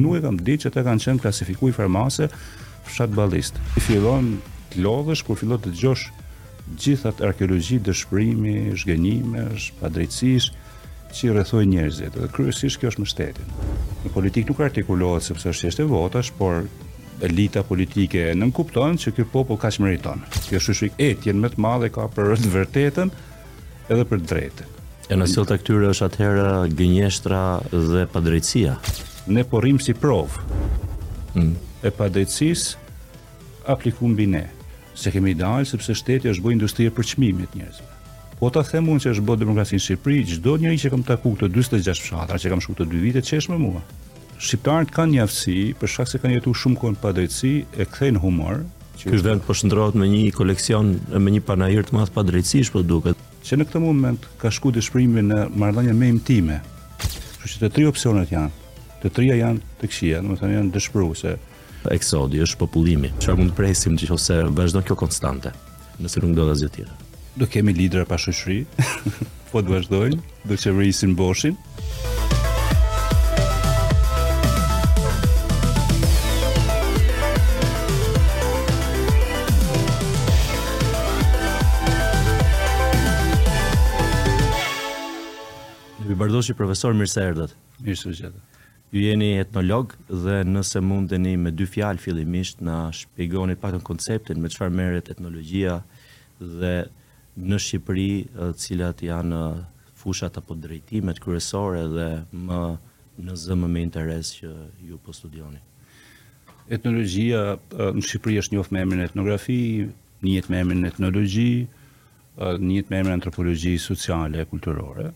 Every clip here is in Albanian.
Nuk e kam ditë që ata kanë qenë klasifiku farmase fshat ballist. I fillon të lodhesh kur fillon të dëgjosh gjithë at arkeologji dëshpërimi, zhgënjimesh, padrejtësish, që i rrethon njerëzit dhe kryesisht kjo është me shtetin. Në politikë nuk artikulohet sepse është çështje votash, por elita politike e nënkupton që ky popull kaq meriton. Kjo shoqni etjen më të madhe e ka për të vërtetën edhe për të drejtën. E anasjellta e këtyre është atëherë gënjeshtra dhe padrejtësia. Ne po rrimë si provë mm. e padrejtësisë apliku mbi ne, se kemi dalë sepse shteti është bë industri e përçmimit njerëzve. Po ta them unë që është bërë demokraci në Shqipëri, çdo njeri që kam taku këto 46 fshatra që kam shku këto 2 vite qesh me mua. Shqiptarët kanë një aftësi, për shkak se kanë jetuar shumë kohë në padrejtësi, e kthejnë në humor. Ky vend po shndërrohet me një koleksion e me një panair të madh padrejtësish po duket. Që në këtë moment ka shku dëshpërimi në marrëdhënie më intime. Kështu që të tri opsionet janë. Të tria janë të këqija, domethënë janë dëshpëruese. Eksodi është shpopullimi. Çfarë mund të presim nëse vazhdon kjo konstante, nëse nuk ndodh asgjë tjetër? Do kemi lidera pa shoqëri, po të vazhdojnë, do të qeverisin boshin. Bardoshi profesor mirë se erdhët. Mirë se u gjetëm. Ju jeni etnolog dhe nëse mundeni me dy fjalë fillimisht na shpjegoni pak konceptin me çfarë merret etnologjia dhe në Shqipëri cilat janë fushat apo drejtimet kryesore dhe më në zë, më me interes që ju po studioni. Etnologjia në Shqipëri është njohur me emrin etnografi, njihet me emrin etnologji, njihet me emrin antropologji sociale e kulturore.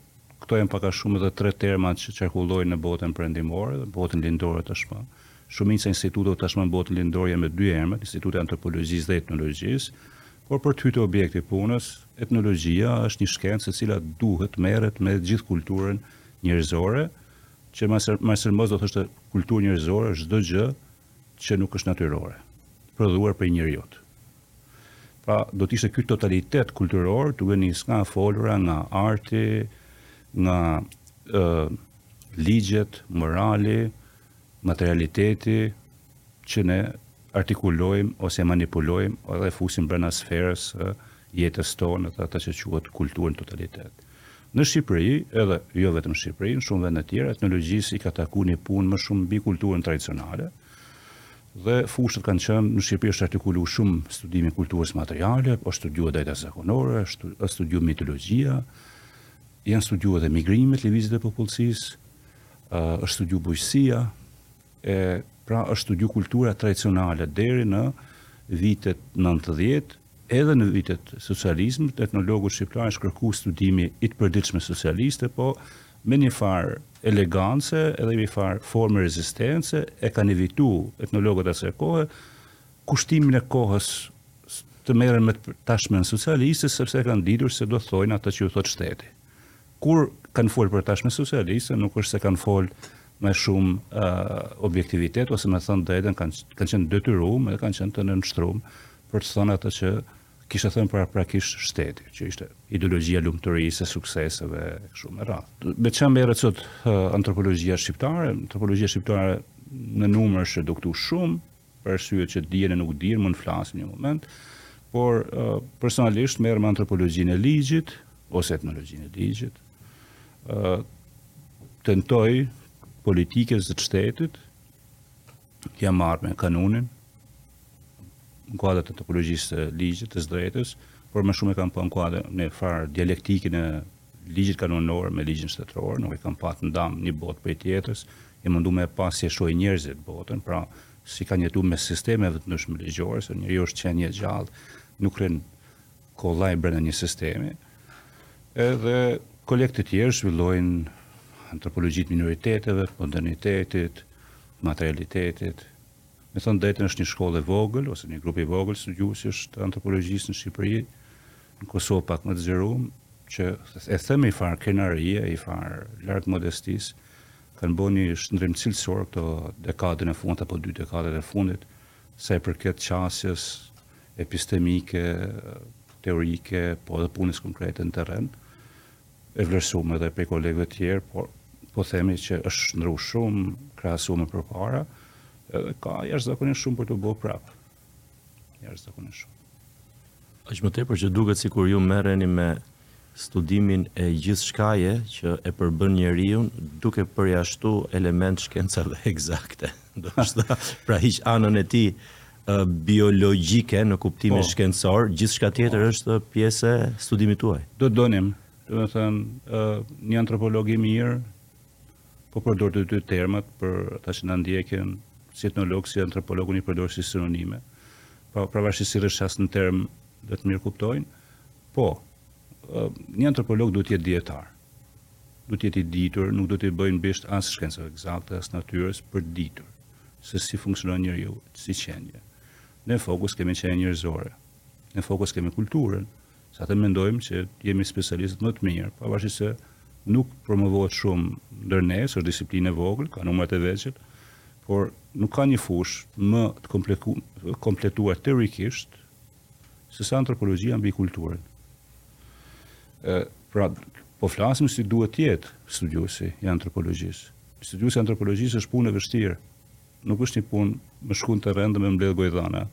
Këto janë pak a shumë edhe tre termat që qarkullojnë në botën perëndimore dhe në botën lindore tashmë. Shumica e instituteve tashmë në botën lindore janë me dy emra, Instituti i Antropologjisë dhe Etnologjisë, por për të hyrë te objekti i punës, etnologjia është një shkencë e cila duhet të merret me të gjithë kulturën njerëzore, që Marcel Mauss do të thoshte kulturë njerëzore është çdo gjë që nuk është natyrore, prodhuar prej njeriut. Pra, do të ishte ky totalitet kulturor tu nis nga e folura, nga arti, nga ë ligjet, morali, materialiteti që ne artikulojmë ose manipulojmë edhe fusim brenda sferës së jetës tonë atë që quhet kulturë në totalitet. Në Shqipëri, edhe jo vetëm në Shqipëri, në shumë vende të tjera, etnologjisë i ka taku një punë më shumë mbi kulturën tradicionale, Dhe fushat kanë qenë, në Shqipëri është artikulu shumë studimi i kulturës materiale, është studiu e drejta zakonore, është studiu mitologjia, janë studiu edhe migrimet, lëvizjet e popullsisë, është studiu bujqësia, e pra është studiu kultura tradicionale deri në vitet 90, Edhe në vitet e socializmit, etnologut shqiptar i është kërku studimi i të përditshmes socialiste, po me një farë elegance edhe një farë forme rezistence e kanë evitu etnologët e asaj kohe kushtimin e kohës të merren me të tashmen socialiste sepse e kanë ditur se do thojnë atë që ju thotë shteti. Kur kanë folë për të tashmen socialiste, nuk është se kanë folë me shumë objektivitet, ose me thënë drejtën, kanë, kanë qenë të detyrum edhe kanë qenë të nënshtrum për të thënë atë që kishte thënë paraprakisht shteti, që ishte ideologjia e lumturisë, sukseseve, e me radhë. Me ça merret sot antropologjia shqiptare, antropologjia shqiptare në numër është reduktu shumë, Për arsyet që dihen e nuk dihen, mund të flas në një moment, por personalisht merrem me antropologjinë e ligjit ose etnologjinë e ligjit. ë tentoj politikës dhe të shtetit, jam marrë me kanunin në kuadër të antropologjisë të ligjit, të së drejtës, por më shumë e kam pa në kuadër njëfarë dialektike të ligjit kanunor me ligjin shtetëror, nuk e kam pa të ndam një botë prej tjetrës, u mundu me e pa si e shohin njerëzit botën, pra si kanë jetu me sisteme edhe të ndryshme ligjore, se njeriu është qenie e gjallë, nuk rrin kollaj brenda një sistemi, edhe kolegë të tjerë zhvillojnë antropologjitë e minoriteteve, modernitetit, materialitetit. Me thënë drejtën është një shkollë e vogël, ose një grup i vogël studiuesish të antropologjisë në Shqipëri, në Kosovë pak më të zgjerum, që e themi me njëfarë krenarie, njëfarë larg modestisë, Kanë bo një shndrrim cilësor këto dekadën e fundit apo dy dekadat e fundit sa i përket qasjes epistemike, teorike, po edhe punës konkrete në terren, e vlerësume edhe prej kolegëve të tjerë, por po themi që është shndrru shumë krahasu me përpara, edhe ka jashtëzakonisht shumë për t'u bo prapë. Jashtëzakonisht shumë. Aq më tepër që duket sikur ju merreni me studimin e gjithçkaje që e përbën njeriun duke përjashtu elementet e shkencave ekzakte. Do të thotë, pra hiq anën e tij uh, biologjike në kuptimin po. shkencor, gjithçka tjetër po. është pjesë e studimit tuaj. Do donim, do të thënë, uh, një antropolog i mirë, Po përdor të dy termat për ata që na ndjekin, si etnolog, si antropolog, unë i përdor si sinonime. Pra, pavarësisht, si rrëshqas në term, do të mirëkuptojnë, po, një antropolog duhet të jetë dietar. Duhet të jetë i ditur, nuk duhet t'i bëjë bisht as shkencave ekzakte, as natyrës për të ditur se si funksionon njeriu, si qenie. Në fokus kemi qenien njerëzore. Në fokus kemi kulturën, Saqë mendojmë që jemi specialistët më të mirë, pavarësisht se nuk promovohet shumë ndër ne, është disiplinë e vogël, ka numrat e vegjël, por nuk ka një fushë më të kompletuar teorikisht se sa antropologjia mbi kulturën. Ë, pra, po flasim si duhet të jetë studiuesi i antropologjisë. Studiuesi i antropologjisë është punë e vështirë. Nuk është një punë me shku në terren dhe me mbledh gojëdhëna.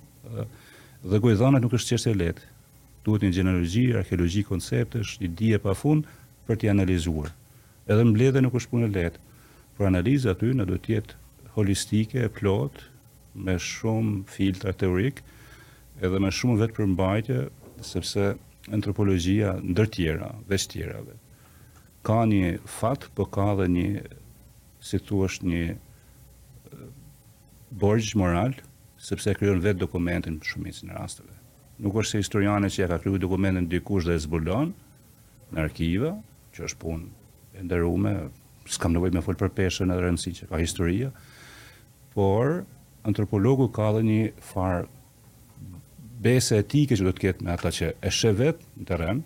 Dhe gojëdhëna nuk është çështje e lehtë. Duhet një gjenealogji, arkeologji konceptesh, një dije pa fund për t'i analizuar. Edhe mbledhja nuk është punë e lehtë. Por analiza atyre duhet të jetë holistike, e plotë, me shumë filtra teorikë, edhe me shumë vetëpërmbajtje, sepse antropologjia ndër tjera, veç tjerave, ka një fat, po ka edhe një si të thush një borxh moral, sepse e krijon vetë dokumentin për shumicën e rasteve. Nuk është si historiani që ia ka kriju dokumentin dikush dhe e zbulon në arkiva, që është punë e nderume, s'kam nevojë me folë për peshën e rëndësinë që ka historia, por antropologu ka dhe një farë bese etike që duhet të ketë me ata që e sheh vetë në terren,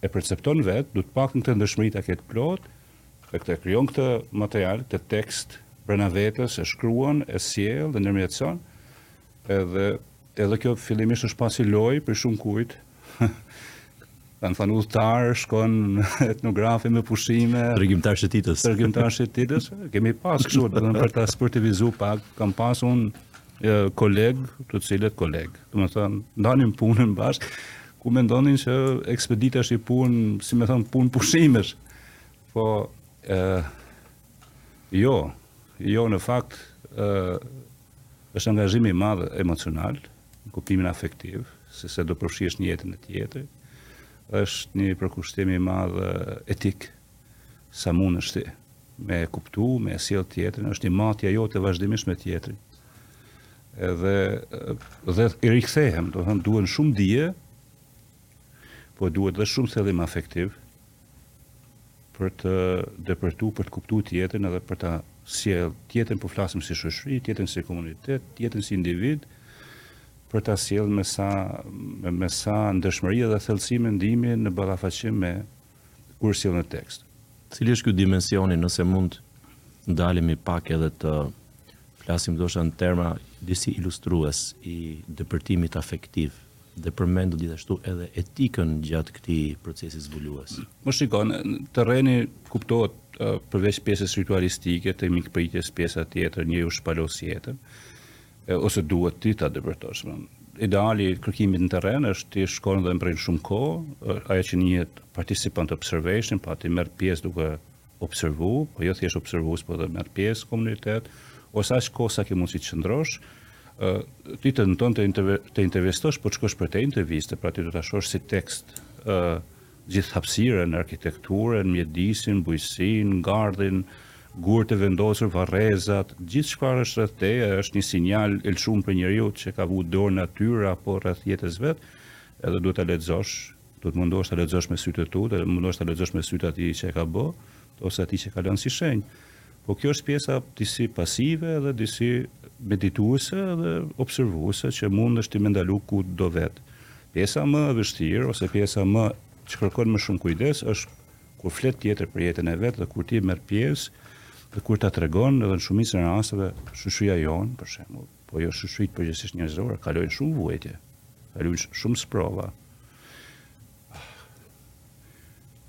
e percepton vetë, duhet të paktën këtë ndershmëri ta ketë të plotë, Dhe e krijon këtë material, këtë tekst brenda vetes, e shkruan, e sjell dhe ndërmjetëson. Edhe edhe kjo fillimisht është pa si lojë prej shumëkujt. Kanë thënë udhëtar, shkon etnografi me pushime, tregimtar shetitës. Tregimtar shetitës, kemi pas kështu, domethënë për ta sportivizu pak, kam pas unë kolegë, të cilët kolegë, domethënë ndanim punën bashkë, ku mendonin se ekspedita është një punë, si me thënë, punë pushimesh. Po, e, jo, jo në fakt, e, është angazhim i madh emocional, në kuptimin afektiv, sepse do përfshihesh në jetën e tjetrit, është një përkushtim i madh etik, sa mundesh ti me e kuptu, me sjell tjetrin, është një matje jote vazhdimisht me tjetrin. Edhe, dhe i rikthehem, domethënë, duhen shumë dije, po duhet dhe shumë thellim afektiv, për të depërtu, për të kuptu tjetrin edhe për ta sjell tjetrin po flasim si shoqëri, tjetrin si komunitet, tjetrin si individ, për ta sjell me sa, me sa ndjeshmëri edhe thellësi mendimi në ballafaqim me kur sjell në tekst. Cili është ky dimensioni nëse mund ndalemi pak edhe të flasim ndoshta në terma disi ilustrues i depërtimit afektiv? Dhe përmende gjithashtu edhe etikën gjatë këtij procesi zbulues. Po shiko, në terren kuptohet përveç pjesës ritualistike të mikpritjes pjesa tjetër njeriu shpalos jetën ose duhet ti ta depërtosh. Ideali i kërkimit në terren është ti shkon dhe rri shumë kohë, ajo që njihet participant observation, pa ti merr pjesë duke observu, po jo thjesht observues, por edhe merr pjesë në komunitet, ose aq kohë sa ke mundësi të qëndrosh, ë ti tenton të interve, të intervistosh, po s'shkon për intervistë, pra ti do ta shohësh si tekst ë gjithë hapësirën, arkitekturën, mjedisin, bujqësinë, gardhin, gurët e vendosur, varrezat, gjithë çfarë është rreth teje, është një sinjal i lexueshëm për njeriun që ka vu dorë në natyrë apo rreth jetës vet, edhe duhet ta lexosh Do të mundohesh ta lexosh me sytë e tu, të mundohesh ta lexosh me sytë e atij që e ka bë, ose atij që e ka lënë si shenjë. Po kjo është pjesa disi pasive dhe disi medituese dhe observuese që mundesh ti me ndalu ku do vetë. Pjesa më e vështirë ose pjesa më që kërkon më shumë kujdes është kur flet tjetri për jetën e vet dhe kur ti merr pjesë dhe kur ta tregon edhe në shumicën e rasteve shoqëria jonë për shembull Po jo shoqëritë përgjithësisht njerëzore kalojnë shumë vuajtje, kalojnë shumë sprova.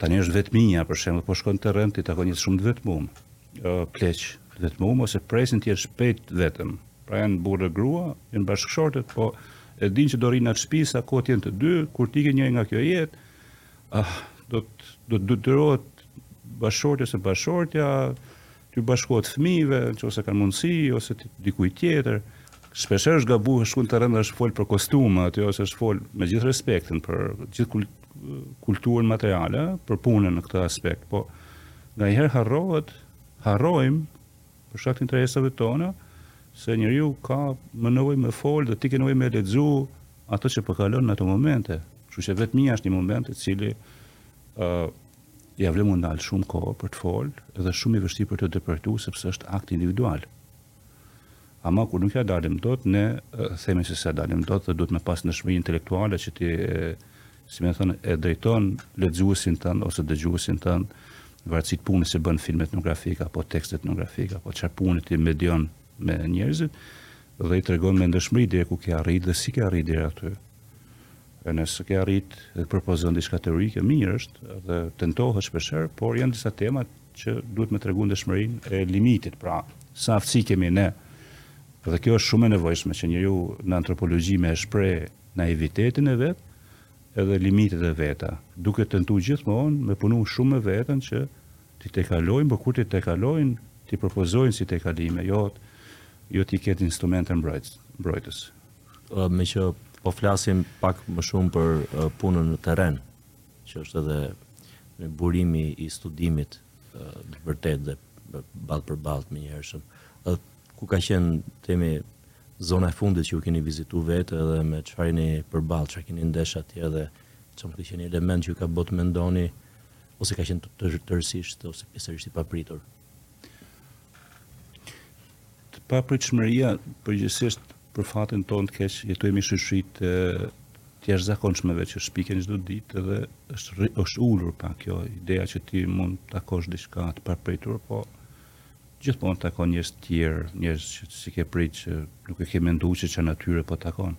Tani është vetmia, për shembull, po shkon në terren, ti takon njerëz shumë të vetmuar. Ë pleq, të vetmuar ose presin të jenë shpejt vetëm. Pra janë burrë grua, janë bashkëshortë, po e din që do rrinë në atë shtëpi sa kohë të jenë të dy, kur të ikë njëri nga kjo jetë, ah, do të do të detyrohet bashkëshorti ose bashkëshortja T'ju bashkohet fëmijëve, nëse kanë mundësi, ose dikujt tjetër. Shpeshherë është gabu është shku në terren është fol për kostumet ose është fol me gjithë respektin për gjithë kulturën materiale, për punën në këtë aspekt, po nganjëherë harrohet, harrojmë për shkak të interesave tona, se njeriu ka më nevojë me fol dhe ti ke nevojë me lexu atë që po kalon në ato momente. Kështu që vetmia është një moment i cili ë uh, Ja vlen me u ndal shumë kohë për të fol dhe është shumë e vështirë për të depërtu sepse është akt individual. Ama kur nuk ja dalim dot, ne themi se s'ja dalim dot dhe duhet me pas ndershmëri intelektuale që ti si me thënë e drejton lexuesin tënd ose dëgjuesin tënd varësisht punës që bën film etnografik apo tekst etnografik apo çfarë punë ti me dijen me njerëzit dhe i tregon me ndershmëri deri ku ke arrit dhe si ke arrit deri aty. E nëse ke arrit dhe propozon diçka teorike, mirë është dhe tentohet shpeshherë, por janë disa tema që duhet me tregu ndershmërinë e limitit, pra sa aftësi kemi ne. Dhe kjo është shumë e nevojshme që njeriu në antropologji me shpreh naivitetin e vet, edhe limitet e veta, duke tentuar gjithmonë me punu shumë me veten që t'i tejkalojë, por kur t'i tejkalojë, t'i propozojë si tejkalime, jo jo t'i ketë instrumente mbrojtëse. Meqë po flasim pak më shumë për punën në terren, që është edhe më burimi i studimit të vërtetë dhe ballë për ballë me njerëzit. Ku ka qenë themi zona e fundit që ju keni vizitu vetë edhe me çfarë jeni përballë, çfarë keni ndesh atje dhe që mund të ketë qenë element që ju ka bo të mendoni, ose ka qenë të tërësisht, ose pjesërisht i papritur? Të papritshmëria përgjithësisht për fatin tonë të keq jetojmë në shoqëri të të jashtëzakonshmeve që shpiken çdo ditë dhe është është ulur pak kjo ideja që ti mund të takosh diçka të papritur, po gjithmonë takon njerëz të tjerë, njerëz që s'i ke prit që nuk e ke menduar se çfarë natyre po takon.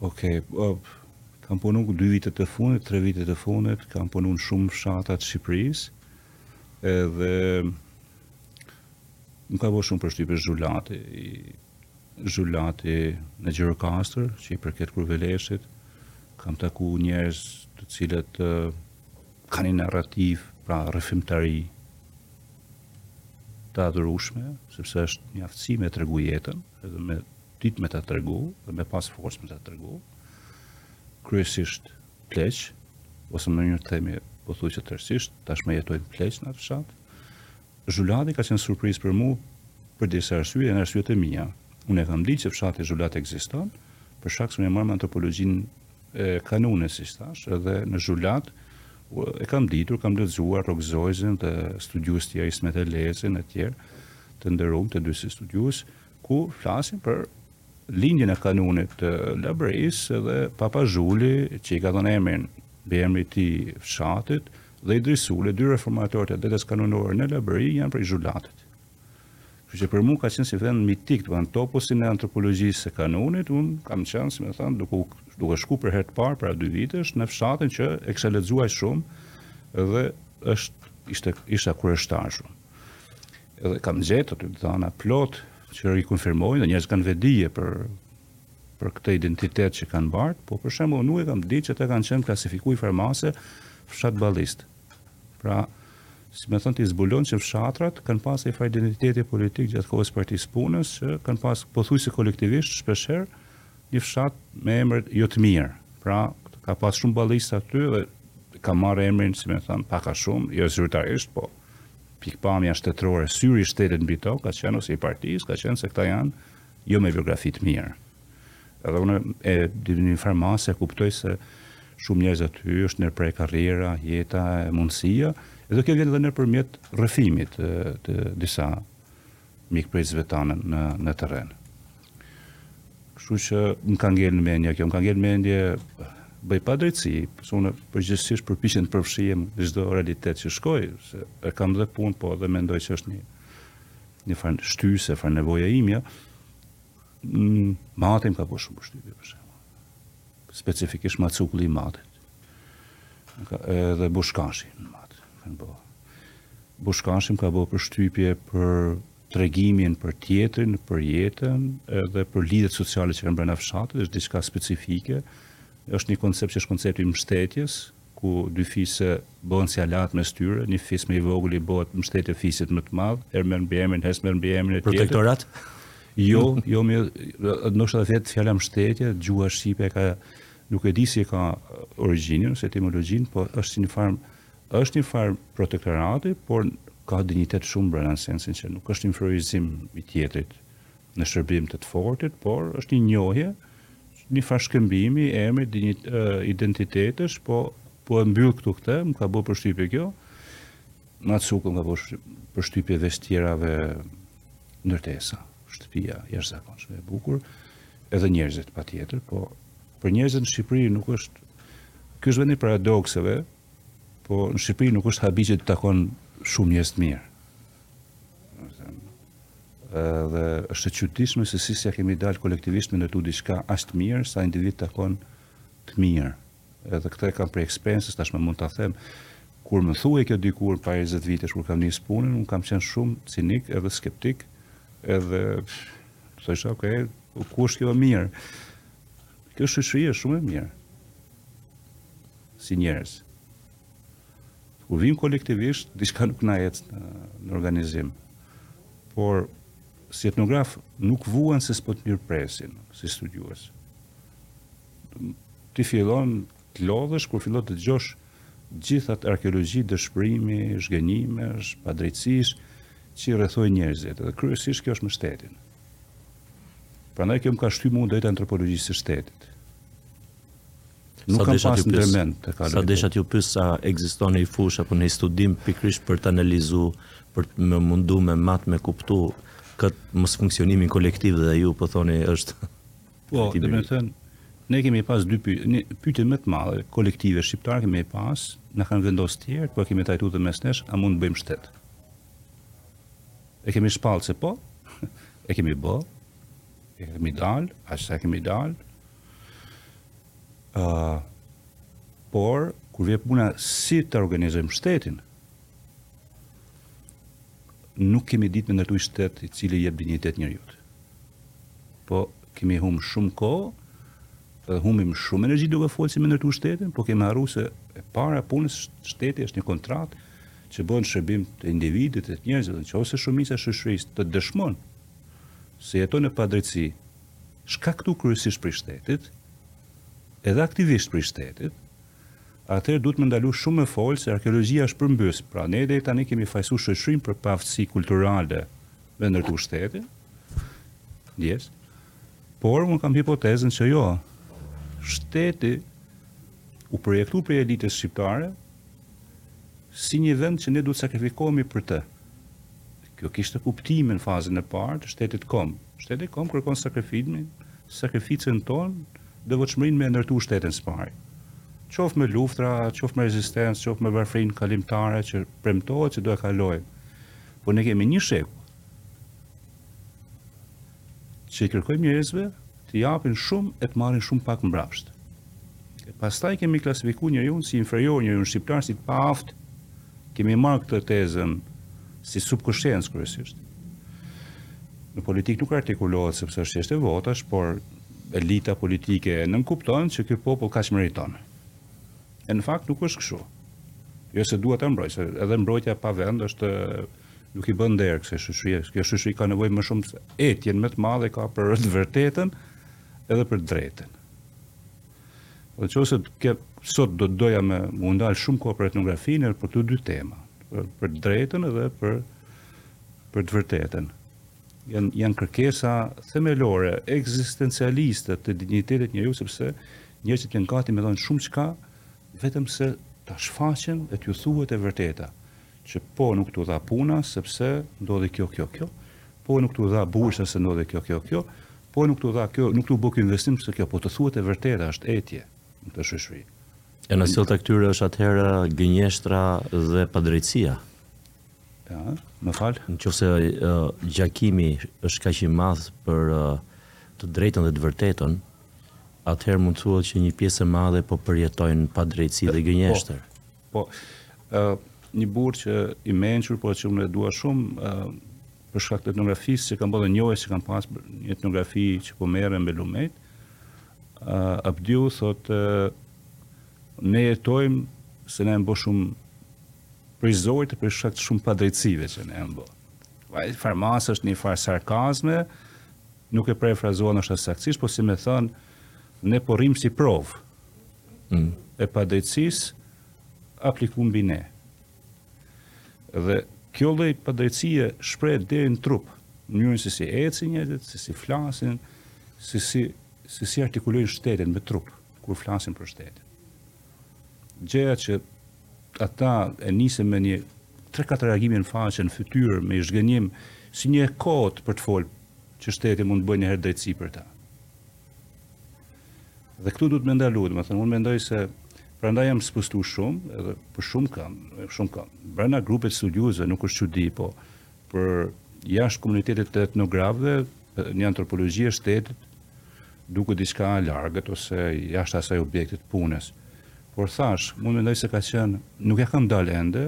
Okej, okay, kam punuar dy vite të fundit, tre vite të fundit, kam punu shumë fshatat e Shqipërisë. edhe më ka bo shumë përshtypje Zhulati, Zhulati në Gjirokastër, që i përket Kurveleshit, kam taku njerëz të cilët uh, kanë një narrativë, pra rrëfimtari të adhurushme, sepse është një aftësi me tregu jetën, edhe me dit me ta tregu, dhe me pas forcë me ta tregu, kryesisht pleq, ose më mirë të themi pothuajse tërësisht, tashmë jetojnë pleq në atë fshat. Zhulati ka qenë surprizë për mua për disa arsye, janë arsyet e mia. Unë e kam dit që fshati Zhulat ekziston, për shkak se unë merrem me antropologjinë e kanunit, siç thashë, edhe në Zhulat e kam ditur, kam lexuar Rrok Zojzin dhe studiues të tjerë Ismet Elezin e tjerë, të nderuar të dy si studiues, ku flasin për lindjen e Kanunit të Labërisë edhe Papazhuli që i ka dhënë emrin mbi emrin e tij fshatit dhe Idriz Suli, dy reformatorët e jetës kanunore në Labëri janë prej Zhulatit. Kështu që për mua ka qenë si vend mitik, domethënë toposi e antropologjisë së Kanunit, unë kam qenë, si me thënë, duke duke shku për herë të parë para dy vitesh në fshatin që e kisha lexuar shumë dhe është ishte isha kureshtar shumë. Edhe kam gjetë aty të dhana plot që rikonfirmojnë dhe njerëz kanë vetëdije për për këtë identitet që kanë bart, po për shembull nuk e kam ditë që ata kanë qenë klasifikuar në farë mase fshat ballist. Pra, si me thënë ti zbulon që fshatrat kanë pas një farë identiteti politik gjatë kohës së Partisë së Punës që kanë pas pothuajse kolektivisht shpeshherë një fshat me emër jo të mirë. Pra, ka pas shumë ballista aty dhe ka marrë emrin, si me thënë, pak a shumë, jo zyrtarisht, po Pikëpamja shtetërore, syri i shtetit mbi to ka qenë ose i partisë ka qenë se këta janë jo me biografi të mirë. Edhe unë e di në një farë masë e kuptoj se shumë njerëz aty u është ndërpre karriera, jeta, mundësia, edhe kjo vjen edhe nëpërmjet rrëfimit të, të disa mikpritësve tanë në terren. Kështu që më ka ngel në mendje kjo, më ka ngel në mendje bëj padrejtësi, se unë përgjithësisht përpiqem të përfshihem në çdo realitet që shkoj, se e kam dhe punë, po dhe mendoj që është një një farë shtyse, farë nevoja imja, mm, Mati më ka bo shumë përshtypje, për shumë. Specifikisht Macukulli i Matit. Edhe Bushkashi në Mat, më kanë bo. Bushkashi më ka bo përshtypje për tregimin për tjetrin, për jetën, edhe për lidhjet sociale që kanë brenda fshatit, është diçka specifike, është një koncept që është koncepti i mështetjes, ku dy fise bëhen si aleat mes tyre, një fis më i vogël i bëhet mështetje fisit më të madh, herë merr mbiemrin, herë merr mbiemrin e tjetrit. Protektorat? Jo, jo më ndoshta vetë fjala mështetje, gjuha shqipe ka Nuk e di si e ka origjinën ose etimologjinë, po është si një farë është një farë protektorati, por ka dinjitet shumë brenda në sensin që nuk është inferiorizim i tjetrit në shërbim të të fortit, por është një njohje, një farë shkëmbimi i emrit, dinjit, identitetesh, po po e mbyll këtu këtë, më ka bërë përshtypje kjo. Macukulli më ka bërë përshtypje veç tjerave ndërtesa, shtëpia e jashtëzakonshme e bukur, edhe njerëzit patjetër, po për njerëzit në Shqipëri nuk është ky është vendi i paradokseve, po në Shqipëri nuk është habi që ti takon shumë njerëz të mirë. Dhe është e çuditshme se si s'ja kemi dalë kolektivisht me ndërtu diçka aq të mirë sa individë takon të mirë. Edhe këtë e kam prej eksperience, tashmë mund ta them. Kur më thuhej kjo dikur para 20 vitesh kur kam nisë punën, unë kam qenë shumë cinik edhe skeptik, edhe thosha, okay, Po ku është kjo e mirë? Kjo shoqëri është shumë e mirë. Si njerëz. Kur vim kolektivisht, diçka nuk na ecë në, në organizim. Por si etnograf nuk vuan se s'po të mirëpresin si studiues. Ti fillon të lodhësh kur fillon të dëgjosh gjithë atë arkeologji dëshpërimi, zhgënjimesh, padrejtësish që i rrethojnë njerëzit, edhe kryesisht kjo është me shtetin. Prandaj kjo më ka shty mua drejt antropologjisë së shtetit. Nuk kam pas ndërmend të kaloj. Sa desha t'ju pyes sa ekziston një fushë apo një studim pikërisht për të analizuar, për t'u mundu me mat me kuptu këtë mos funksionimin kolektiv dhe ju po thoni është Po, domethënë, ne kemi pas dy pyetje, një pyetje më të madhe, kolektive shqiptarë kemi pas, na e kanë vendos tjerët, po kemi trajtu dhe mes nesh, a mund të bëjmë shtet? E kemi shpallë se po, e kemi bë, e kemi dalë, ashtu si kemi dalë, uh, por, kur vje puna si ta organizojmë shtetin, nuk kemi ditë me ndërtu një shtet i cili jep dignitet njeriut. Po, kemi hum shumë kohë, dhe humim shumë energji duke folë si me ndërtu shtetin, po kemi harru se e para punës shteti është një kontratë, që bëhet në shërbim të individit e të njerëzve, në qoftë se shumica e shoqërisë të dëshmon se jeton në padrejtësi, shkaktu kryesisht prej shtetit, edhe aktivisht prej shtetit, atëherë duhet me ndalu shumë me fol se arkeologjia është përmbys. Pra ne deri tani kemi fajsu shoqërinë për paaftësi kulturale me ndërtu shtetin. Yes. Por unë kam hipotezën që jo. Shteti u projektu prej elitës shqiptare si një vend që ne duhet të sakrifikohemi për të. Kjo kishte kuptimin në fazën e parë të shtetit komb. Shteti komb kërkon sakrifimin, sakrificën tonë, devotshmërinë me e ndërtu shtetin së pari. Qoftë me luftra, qoftë me rezistencë, qoftë me varfërinë kalimtare që premtohet që do e kalojmë. Por ne kemi një shekull. që i kërkojmë njerëzve të japin shumë e të marrin shumë pak mbrapsht. E pastaj kemi klasifikuar njeriun si inferior, njeriun shqiptar si të paaft. Kemi marrë këtë tezën si subkonsciencë kryesisht. Në politikë nuk artikulohet sepse është çështje votash, por elita politike e nënkupton që ky popull kaq meriton. E në fakt nuk është kështu. Jo se dua ta mbroj, se edhe mbrojtja pa vend është Nuk i bën nder kësaj shoqërie. Kjo shoqëri ka nevojë më shumë se etjen më të madhe ka për të vërtetën edhe për të drejtën. Po në qoftë se ke, sot do të doja me më ndalë shumë kohë për etnografinë edhe për të dy tema, për, për të drejtën edhe për, për të vërtetën. Jan, janë kërkesa themelore, ekzistencialiste të dinjitetit njeriu, sepse njerëzit janë gati me dhënë shumë çka, vetëm se ta shfaqen e t'ju thuhet e vërteta. Që po nuk t'u dha puna sepse ndodhi kjo, kjo, kjo, po nuk t'u dha bursa sepse ndodhi kjo, kjo, kjo, po nuk t'u dha kjo, nuk t'u bë ky investim sepse kjo, po të thuhet e vërteta, është etje në këtë shoqëri. E anasjellta e këtyre është atëherë gënjeshtra dhe padrejtësia. Ja, më fal. Në qoftë se uh, gjakimi është kaq i madh për uh, të drejtën dhe të vërtetën, atëherë mund të thuhet që një pjesë e madhe po përjetojnë padrejtësi dhe po gënjeshtër. Po, Po, ë një burrë që i mençur, por që unë e dua shumë, ë për shkak të etnografisë që kam bërë dhe njohjes që kam pas një etnografi që po merrem me lumejt. ë Abdiu thotë ne jetojmë se ne e bë shumë prej zorit e prej shkak të shumë padrejtësive që ne e bë. Ai farë mase është një farë sarkazme, nuk e perifrazova dhe aq saktësisht, por si me thënë, Ne po rrim si provë mm. e padrejtësisë aplikume mbi ne. Dhe kjo lloj padrejtësie shprehet deri në trup, në mënyrën se si ecin njerëzit, se si flasin, se si se si artikulojnë shtetin me trup kur flasin për shtetin. Gjëja që ata e nisën me një 3-4 reagime në faqe, në fytyrë, me zhgënjim si një kod për të fol që shteti mund të bëjë një herë drejtësi për ta. Dhe këtu duhet me ndalu, dhe më thënë, unë mendoj se prandaj jam spostu shumë, edhe për shumë kam, shumë kam. Brenda grupit studiuesve nuk është që di, po për jashtë komunitetit të etnografëve, një antropologi e shtetit, duket diçka e largët ose jashtë asaj objektit punës. Por thash, unë mendoj se ka qenë, nuk e kam dalë ende,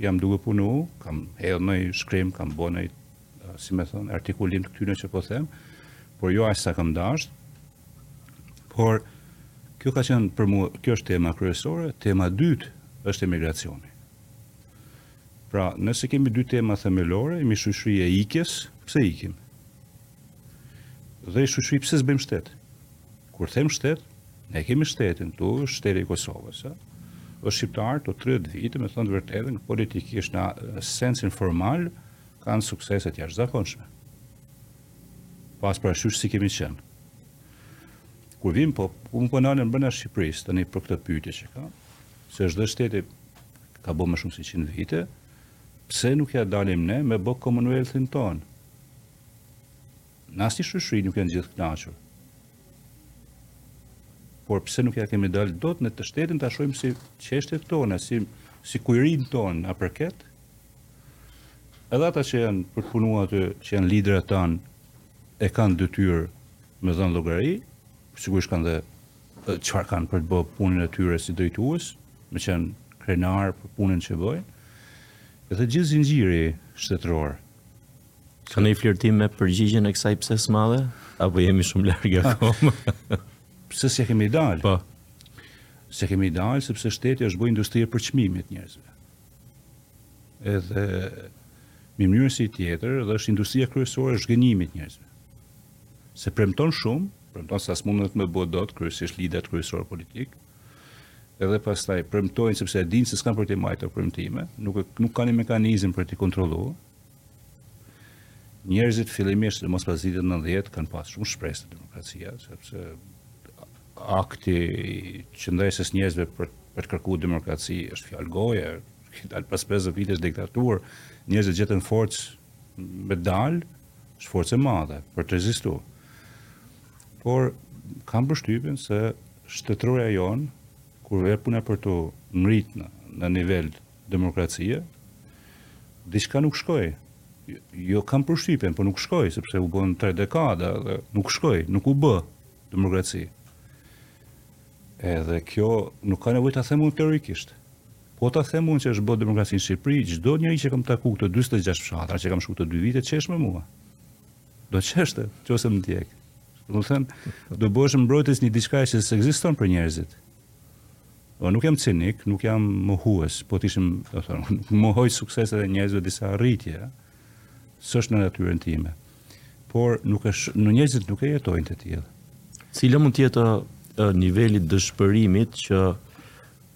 jam duke punu, kam hedhë në shkrim, kam bo në si me thonë, artikulim të këtyne që po them, por jo aq sa kam dasht, por kjo ka qenë për mua, kjo është tema kryesore, tema e dytë është emigracioni. Pra, nëse kemi dy tema themelore, jemi shoqëri e ikjes, pse ikim? Dhe një shoqëri pse s'bëjmë shtet? Kur them shtet, ne kemi shtetin, ku është shteti i Kosovës, e? shtet shqiptar tash 30 vite, me thënë të vërtetën, politikisht në sensin formal, Kanë suksese të jashtëzakonshme. Po as për ashtu si kemi qenë. Kur vim po, unë po nalën brenda Shqipërisë tani për këtë pyetje që ka, se çdo shteti ka bërë më shumë se 100 vite, pse nuk ja dalim ne me bo Commonwealthin ton? Në asnjë shoqëri nuk janë gjithë të kënaqur. Por pse nuk ja kemi dalë dot ne që shtetin ta shohim si çështje tonën, si si kujdesin ton na përket? Edhe ata që janë për të punuar aty, që janë liderët tanë, e kanë detyrë me dhënë llogari, sigurisht kanë dhe çfarë kanë për të bërë punën e tyre si drejtues, me qenë krenar për punën që bëjnë. Dhe gjithë zinxhiri shtetëror. Ka një flirtim me përgjigjen e kësaj pse-së së madhe? Apo jemi shumë largë akoma? pse s'ja kemi dalë? Po. S'e kemi dalë, sepse shteti është bo një industri e përçmimit të njerëzve. edhe në mënyrë si tjetër dhe është industria kryesore e zhgënjimit të njerëzve. Se premton shumë, premton sa s'mundet me u bë dot, kryesisht liderët kryesorë politikë, edhe pastaj premtojnë sepse e dinë se s'kanë për t'i majt ato premtime, nuk, nuk ka një mekanizëm për t'i kontrollu, Njerëzit fillimisht sidomos pas vitit 90 kanë pas shumë shpresë te demokracia, sepse akti i qëndresës së njerëzve për, për të kërku demokraci është fjalë goje, kishte dalë pas 50 vitesh diktaturë, njerëzit gjetën forcë me dalë, është forcë e madhe për të rezistu. Por, kam përshtypjen se shtetërorja jonë, kur vjen puna për t'u ngrit në, në nivel demokracie, diçka nuk shkoi. Jo kam përshtypjen, por nuk shkoi sepse u bënë tre dekada dhe nuk shkoi, nuk u bë demokraci. Edhe kjo nuk ka nevojë ta them unë teorikisht. Po ta them unë që është bërë demokraci në Shqipëri, çdo njeri që kam taku në këto 46 fshatra që kam shku këto 2 vite qesh me mua. Do qeshte, nëse më ndjek. Do të them, do bëhesh mbrojtës i një diçkaje që s'ekziston për njerëzit. Unë nuk jam cinik, nuk jam mohues, po të ishim, të thonë, unë nuk mohoj sukseset e njerëzve disa arritje, s'është në natyrën time. Por, nuk është, në njerëzit nuk e jetojnë të tillë. Cili mund të jetë niveli i dëshpërimit që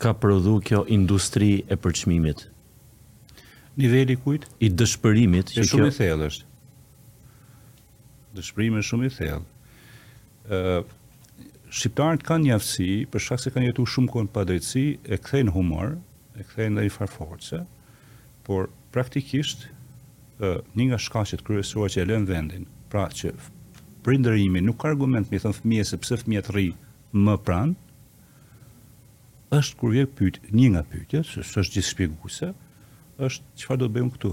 ka prodhu kjo industri e përçmimit? Niveli i kujt? I dëshpërimit. Që shumë i thellë është. Dëshpërimi është shumë i thellë. Ë shqiptarët kanë një aftësi, për shkak se kanë jetuar shumë kohë në padrejtësi, e kthejnë humor, e kthejnë në një farë force, por praktikisht ë një nga shkaqet kryesore që e lënë vendin, pra që prindër më nuk ka argument me thënë fëmijës se pse fëmija të rri më pranë, është kur vjen pyet një nga pyetjet, s'është gjithëshpjeguese, është çfarë do të bëjmë këtu?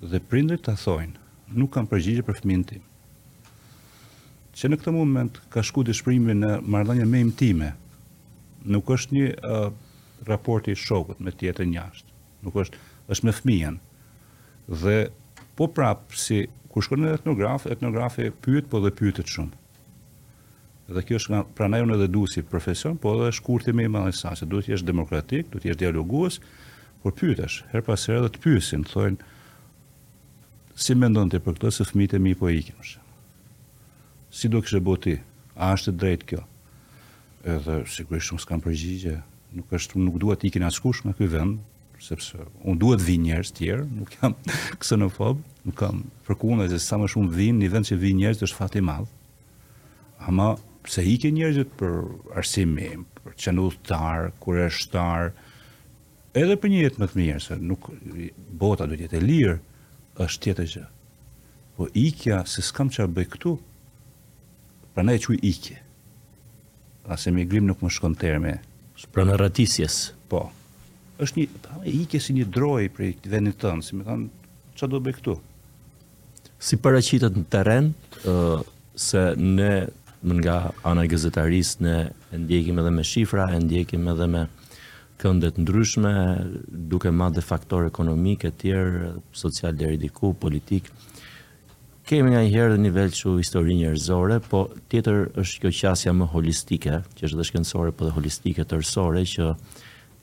Dhe prindërit ta thojnë, nuk kam përgjigje për fëmijën tim. Që në këtë moment ka shku dëshpërimi në marrëdhënien më intime. Nuk është një uh, raport i shokut me tjetrin jashtë. Nuk është, është me fëmijën. Dhe po prapë se kur shkon një etnograf, etnografi pyet po dhe pyetet shumë. Dhe kjo është nga pranaj unë edhe e du si profesion, po edhe është kurthi më i madh i saj, se duhet jesh demokratik, duhet jesh dialogues, por pyetesh, herë pas here dhe të pysin, të thojnë, si mendon ti për këtë, se fëmijët e mi po ikin, është. Si do kishe bo ti, a është drejt kjo? Edhe, sigurisht, shumë s'kam përgjigje, nuk është, nuk dua të ikin askush nga ky vend, sepse unë dua të vijnë njerëz tjerë, nuk jam ksenofob, nuk kam përkundër se sa më shumë vijnë, një vend që vijnë njerëz është fat i madh. Ama po se ikin njerëzit për arsimim, për të qenë udhëtar, kureshtar, edhe për një jetë më të mirë, se nuk bota duhet të jetë e lirë, është tjetër gjë. Po ikja se s'kam çfarë bëj këtu, Prandaj e quaj ikje. As emigrim nuk më shkon termi. Pranë arratisjes. Po. Është një ikje si një drojë prej vendit tënd, si me thënë, çfarë do të bëj këtu? Si paraqitet në terren, ë se ne më nga ana e gazetarisë ne e ndjekim edhe me shifra, e ndjekim edhe me kënde të ndryshme, duke marrë dhe faktor ekonomik e tjerë, social deri diku, politik. Kemi nganjëherë dhe në nivel kështu histori njerëzore, po tjetër është kjo qasja më holistike, që është edhe shkencore, po dhe holistike tërësore që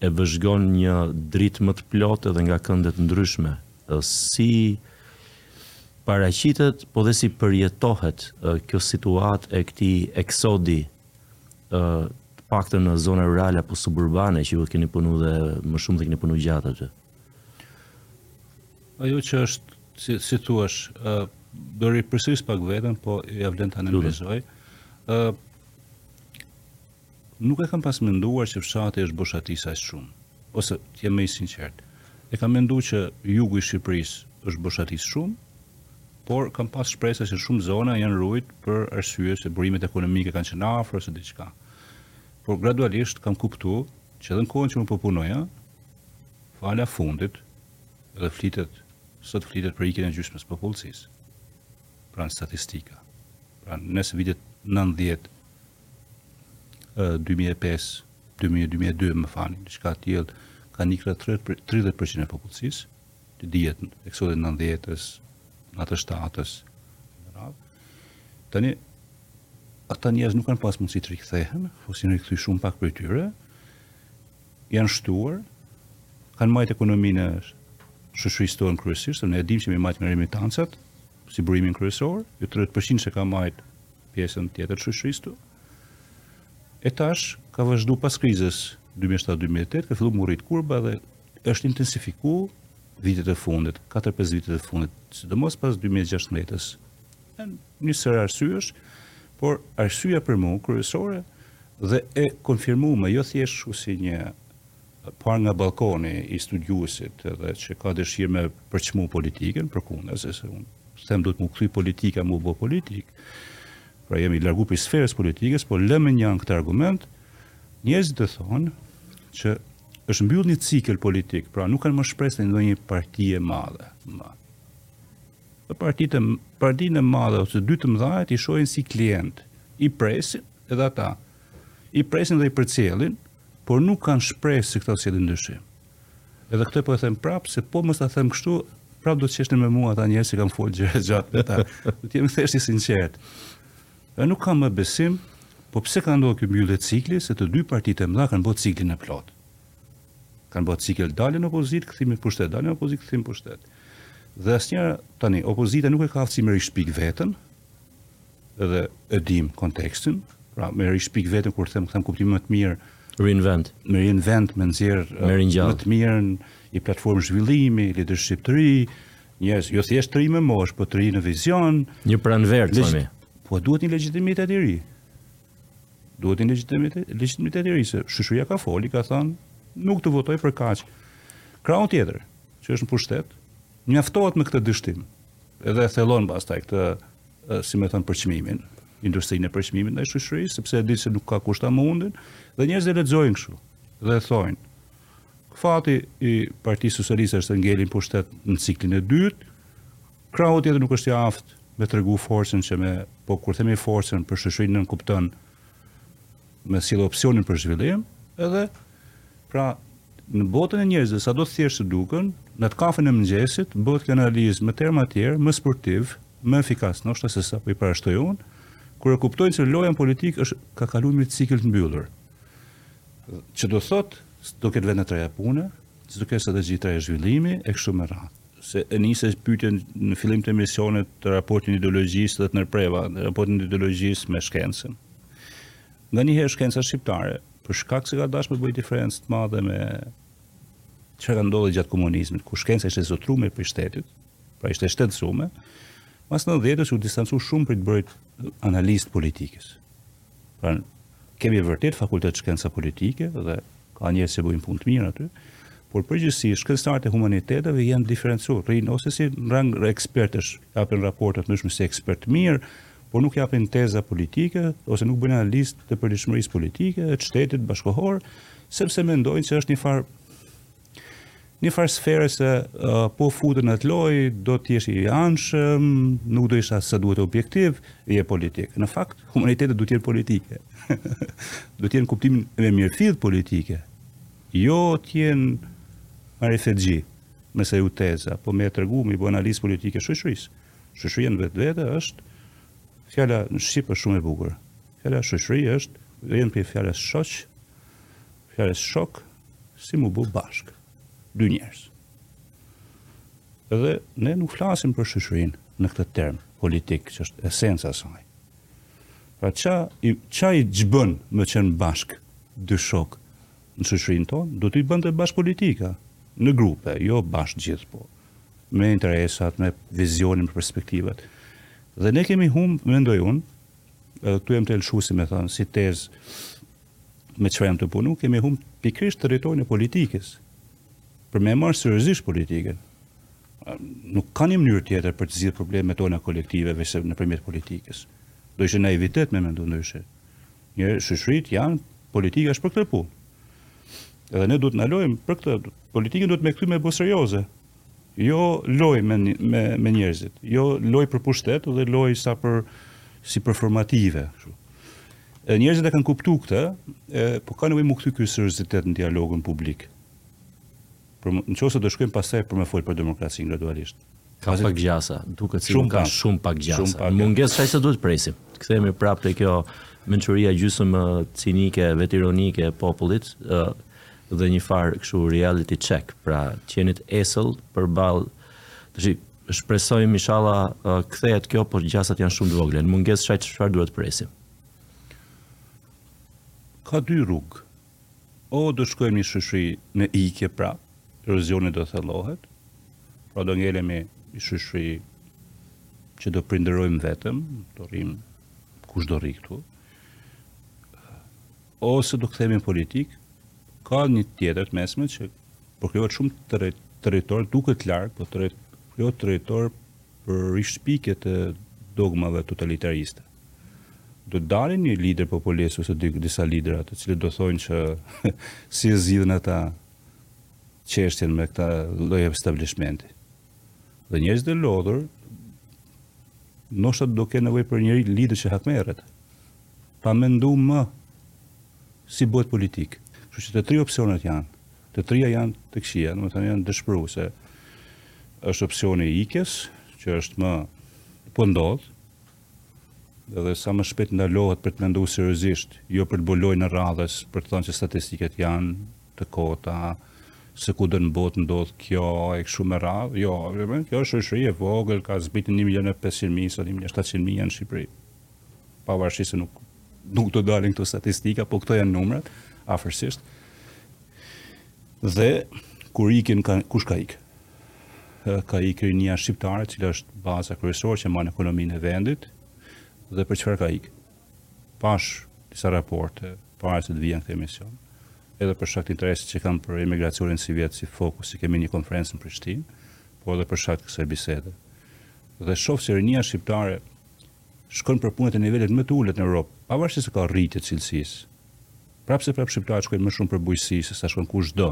e vëzhgon në një dritë më të plotë edhe nga kënde të ndryshme. Si paraqitet, po dhe si përjetohet kjo situatë e këtij eksodi të paktën në zona rurale apo suburbane që ju keni punuar dhe më shumë dhe keni punuar gjatë aty. Ajo që është, si, si të thuash, do e përsëris pak veten, po ia vlen ta analizoj. Uh, nuk e kam pas menduar që fshati është boshatis aq shumë, ose të jem më i sinqertë. E kam mendu që jugu i Shqipërisë është boshatis shumë, por kam pas shpresa që shumë zona janë rujt për arsye se burimet ekonomike kanë qenë afër ose diçka. Por gradualisht kam kuptu që edhe në kohën që unë po punoja, Fjala e fundit dhe flitet sot flitet për ikjen e gjysmës së popullsisë pra në statistika pra nëse vitet 90 2005 2000 2002 më falni diçka të tillë kanë ikë 30% e popullsisë dihet eksodi i 90-ës nëntëdhjetë e shtatës në radhë tani ata njerëz nuk kanë pas mundësi të rikthehen ose janë rikthy shumë pak prej tyre janë shtuar, kanë majtë ekonominë e shoqërisë tonë, kryesisht, ne e dimë që me e majtë me remitancat, si burimin kryesor, ai 30% që ka majtë pjesën tjetër të shoqërisë tonë. E tash ka vazhdu pas krizës 2007-2008, ka fillu më rritë kurba dhe është intensifiku vitet e fundit, 4-5 vitet e fundit, sidomos pas 2016-ës. një sërë arsyesh, por arsyeja për mua kryesore dhe e konfirmuar jo thjesht kështu si një parë nga balkoni i studiuesit dhe që ka dëshirë me përçmu politikën, përkundrazi se unë them duhet me u kthy politika, me bë politikë. Pra jemi largu prej sferës politike, por lëmë në një anë këtë argument, njerëzit të thonë që është mbyllë një cikël politik, pra nuk kanë më shpresë në ndonjë parti e madhe. Ma. Dhe partitë e, partinë e madhe ose dy të mëdhatë i shohin si klient, i presin edhe ata. I presin dhe i përcjellin, por nuk kanë shpresë se këto sjellin ndryshim. Edhe këtë po e them prapë se po mos ta them kështu, prapë do të qeshni me mua ata njerëz që kanë folë gjerë e gjatë me ta. Do të jem thjesht i sinqert. Dhe nuk kanë më besim, po pse ka ndodhur ky mbyllje cikli se të dy partitë e mëdha kanë bërë ciklin e plotë kanë bërë cikël dalin në opozitë, kthimi në pushtet, dalin në opozitë, kthimi në pushtet. Dhe asnjëra tani opozita nuk ka aftësi me rishpik veten. Edhe e dim kontekstin, pra me rishpik veten kur them në kuptimin më të mirë reinvent. Me reinvent me nxjerr më të mirën, një platformë zhvillimi, leadership të ri, njerëz jo thjesht të rinj në moshë, po të rinj në vizion, një pranverë thoni. Po duhet një legjitimitet i ri. Duhet një legjitimitet, legjitimitet i ri, se shoqëria ka folë, i ka thënë, nuk të votoj për kaq. Krahu tjetër, që është në pushtet, mjaftohet me këtë dështim, edhe e thellon pastaj këtë, si me thënë, përçmimin, industrinë e përçmimit ndaj shoqërisë, sepse e di se nuk ka kush ta mundin, dhe njerëzit e lexojnë kështu, dhe e thojnë, fati i Partisë Socialiste është të ngeli në pushtet në ciklin e dytë, Krahu tjetër nuk është i aftë me tregu forcën që me, po kur themi forcën për shoqërinë nënkupton me sjell opsionin për zhvillim, edhe pra në botën e njerëzve, sado të thjeshtë të duken, në atë kafen e mëngjesit, bëhet kjo analizë me terma tjerë, më sportiv, më efikas, ndoshta se sa po i parashtoj unë, kur e kuptojnë se loja në politikë është ka kalu një cikl të mbyllur, që do thotë, do ketë vende të reja pune, që do ketë strategji të reja zhvillimi, e kështu me radhë. se e nise pyetjen në fillim të emisionit te raporti i ideologjisë dhe të ndërpreva raportin e ideologjisë me shkencën. Nganjëherë shkenca shqiptare, për shkak se ka dash me bë diferencë të madhe me çfarë ka ndodhur gjatë komunizmit, ku shkenca ishte zotrume prej shtetit, pra ishte shtetëzume, mas 90-s u distancu shumë prej të bërit analizë të politikës. Pra, kemi vërtet fakultet shkenca politike dhe ka njerëz që bëjnë punë të mirë aty, por përgjithësisht shkencëtarët e humaniteteve janë diferencuar, rrinë ose si në rang ekspertësh, japin raporte të ndryshme si ekspertë të mirë, por nuk japin teza politike ose nuk bëjnë analizë të përditshmërisë politike të shtetit bashkëkohor, sepse mendojnë se është një farë një farë sfere se uh, po u fute në atë lojë, do të jesh i anshëm, nuk do jesh sa duhet objektiv, je politik. Në fakt, humanitetet duhet të jenë politike. Duhet të jenë në kuptimin e mirëfilltë politike. Jo të jenë marifetçi, nëse ju teza, po me e tregu, me i bo analizë politike shoqërisë. Shoqëria në vetvete është, fjala në shqip është shumë e bukur. Fjala shoqëri është, vjen prej fjalës shoq, fjalës shok, si mu bë bashkë, dy njerëz. Edhe ne nuk flasim për shoqërinë në këtë term politik, që është esenca e saj. Pra ça i, ça i bën me qenë bashkë dy shokë në shoqërinë tonë, do t'i bënte bashkë politika, në grupe, jo bashkë gjithë, po, me interesat, me vizionin, me perspektivat. Dhe ne kemi humb, mendoj unë, edhe këtu jem të elshusim e thënë, si tezë, me çfarë jam tu punu, kemi humb pikërisht territorin e politikës. Për me e marrë seriozisht politikën. Nuk ka një mënyrë tjetër për të zgjidhur problemet tona kolektive veçse nëpërmjet politikës. Do ishte naivitet me mendu ndryshe. Njerëz, shoqëritë janë, politika është për këtë punë. Edhe ne duhet të ndalojmë për këtë, politikën duhet me e kthy, me e bë serioze. Jo lojë me me me njerëzit, jo lojë për pushtet dhe lojë sa për si performative kështu. E njerëzit e kanë kuptuar këtë, e, po ka nevojë me u kthy ky seriozitet në dialogun publik. Por në qoftë se do shkojmë pastaj për me fol për demokracinë gradualisht. Ka pak gjasa, duket si shumë ka shumë pak gjasa. Shumë pak mungesë sa se duhet presim. Të kthehemi prapë te kjo mençuria gjysmë cinike, vetironike e popullit, dhe një farë kështu reality check pra të qenit esëll përballë tash shpresojmë ishalla uh, kthehet kjo por gjasat janë shumë të vogla në mungesë të saj çfarë duhet të presim ka dy rrugë o do shkojmë në një shoqëri në ikje pra, erozioni do thellohet, pra do ngelemi një shoqëri që do prindërojmë vetëm, do rrimë kush do rri këtu, Ose do kthehemi në politikë, ka një tjetër të mesme që po krijohet shumë territor, duket larg, po po krijohet territor për rishpikje të dogmave totalitariste. Do të dalin një lider populist ose disa lidera të cilët do thonë që si e zgjidhin ata çështjen me këta lloj establishmenti. Dhe njerëzit e lodhur ndoshta do kenë nevojë për një lider që hakmerret. Pa mendu më si bëhet politikë. Kështu që të tri opsionet janë, të tria janë të këqija, domethënë janë dëshpëruese. Është opsioni i ikjes, që është më, po ndodh, dhe sa më shpejt ndalohet për të mendu seriozisht, jo për të mbuluar në radhë, për të thënë që statistikat janë të kota, se kudo në botë ndodh kjo, e kështu me radhë, jo, kjo është shoqëri e vogël, ka zbrit në 1.500.000, sa 1.700.000 në Shqipëri. pavarësisht se nuk nuk do dalin këto statistika, po këto janë numrat afërsisht. Dhe kur ikin ka, kush ka ik? Ka ik rinia shqiptare, që është baza kryesore që mban ekonominë e vendit dhe për çfarë ka ik? Pashë disa raporte para se të vija në këtë emision, edhe për shkak të interesit që kam për emigracionin sivjet si fokus, se kemi një konferencë në Prishtinë, por edhe për shkak të kësaj bisede. Dhe shoh se rinia shqiptare shkon për punë te nivelet më të ulëta në Europë, pavarësisht se ka rritje të cilësisë. Prapëseprapë shqiptarët shkojnë më shumë për bujqësi se sa shkon kushdo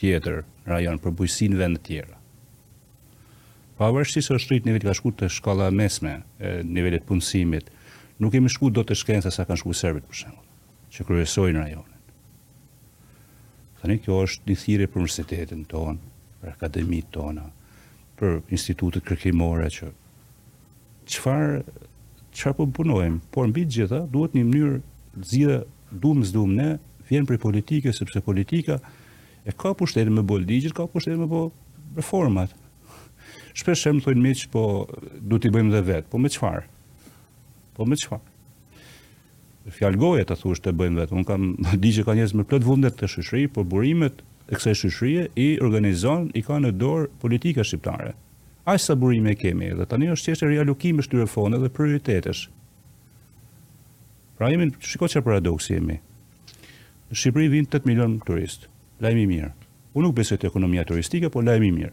tjetër në rajon, për bujqësi në vende të tjera. Pavarësisht se është rrit niveli ka shku te shkalla e mesme e nivelit të punësimit, nuk kemi shku dot te shkenca sa kanë shku serbët për shembull, që kryesojnë rajonin. Tani kjo është një thirrje për universitetet tona, për akademitë tona, për institutet kërkimore që Çfarë çfarë po punojmë, por mbi të gjitha duhet në njëfarë mënyre zgjidhja dum s'dum ne vjen prej politikës sepse politika e ka pushtetin me bo ligjet, ka pushtetin me bo reformat. Shpesh më thonë miq, po duhet t'i bëjmë dhe vet, po me çfarë? Po me çfarë? Fjalë goje të thush të bëjmë vetë. Unë kam, e di që ka njerëz me plot vullnet te shoqëria, por burimet e kësaj shoqërie i organizon, i ka në dorë politika shqiptare. Aq sa burime kemi dhe tani është çështje rialokimesh të këtyre fondeve dhe prioritetesh. Pra jemi shiko çfarë paradoksi jemi. Në Shqipëri vijnë 8 milionë turistë. Lajm i mirë. Unë nuk besoj te ekonomia turistike, por lajm i mirë.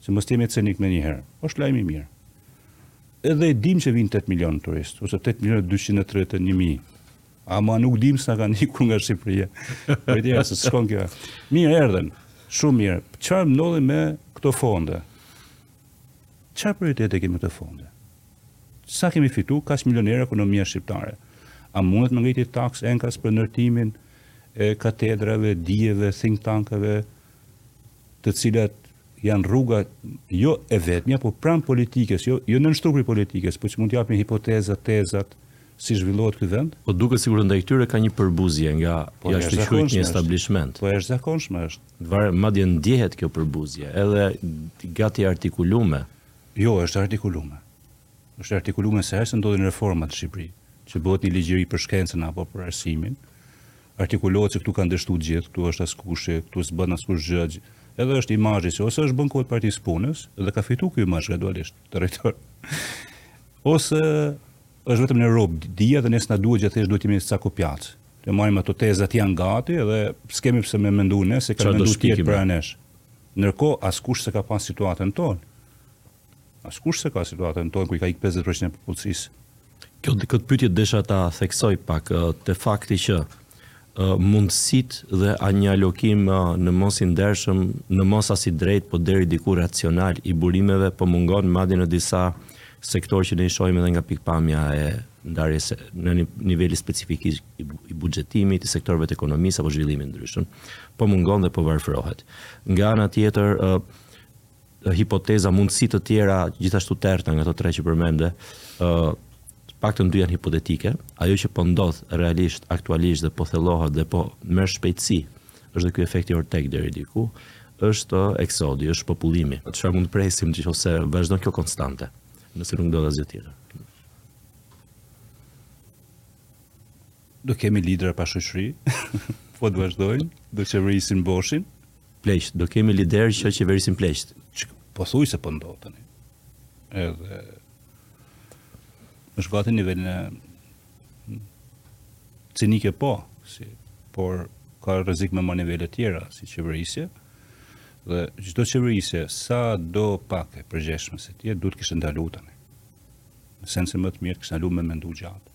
Se mos jemi cinikë menjëherë. Është lajm i mirë. Edhe e dim që vijnë 8 milionë turistë ose 8 milionë 231 mijë. Ama nuk dim sa na kanë ikur nga Shqipëria. Po ide se shkon kjo. Mirë erdhën. Shumë mirë. Çfarë ndodhi me këto fonde? Çfarë prioritete kemi këto fonde? Sa kemi fitu, kaq milionerë ekonomia shqiptare. A mundet me ngrit taksë enkas për ndërtimin e katedrave, dijeve, think tankeve, të cilat janë rruga jo e vetmja, por pranë politikës, jo, jo nënshtru prej politikës, por që mund të japin hipotezat, tezat, si zhvillohet ky vend. Po duket sikur ndaj këtyre ka një përbuzje nga po, le ta quajmë një establishment. Po është e zakonshme është. Madje madje ndjehet kjo përbuzje, edhe gati e artikulume. Jo, është e artikulume. Është e artikulume sa herë që ndodhin reformat në Shqipëri, që bëhet një ligj i ri për shkencën apo për arsimin, Artikulohet që këtu kanë dështu të gjithë, këtu s'është askush, këtu s'bën askush gjë, edhe është imazhi që ose është bën në kohë të Partisë Punës dhe ka fitu ky imazh gradualisht të rritur, ose është vetëm në Evropë dija dhe nëse na duhet gjë thjesht duhet të jemi ca kopjacë. Të marrim ato tezat janë gati dhe s'kemi pse me mendu ne se ka mendu tjetri para nesh. Ndërkohë, askush s'e ka pas situatën tonë. Askush s'e ka situatën tonë ku i ka ik 50% e popullsisë. Kjo të këtë pyetje desha ta theksoj pak te fakti që mundësitë dhe një alokim në mos i ndershëm, në mos as i drejtë, po deri diku racional i burimeve, po mungon madje në disa sektorë që ne i shohim edhe nga pikëpamja e ndarjes në një nivel specifik i buxhetimit, i sektorëve të ekonomisë apo zhvillimit të ndryshëm, po mungon dhe po varfërohet. Nga ana tjetër, hipoteza, mundësi të tjera gjithashtu të errëta nga ato tre që përmende, ë të paktën dy janë hipotetike. Ajo që po ndodh realisht, aktualisht dhe po thellohet dhe po merr shpejtësi, është dhe ky efekti ortek deri diku, është eksodi, është shpopullimi. Çfarë mund të presim nëse vazhdon kjo konstante, nëse nuk ndodh asgjë tjetër? Do kemi lidera pa shoqëri, po të vazhdojnë, do qeverisin boshin. Pleqt, do kemi liderë që qeverisin pleqt. Që po thua se po ndodh tani. Edhe... është gati nivelin e... Cinike po, si, por ka rrezik me marrë nivele tjera, si qeverisje, dhe çdo qeverisje, sado pak e përgjegjshme që të jetë, do të kishte ndalu tani. Në sensin më të mirë, kishte ndalu me mendu gjatë.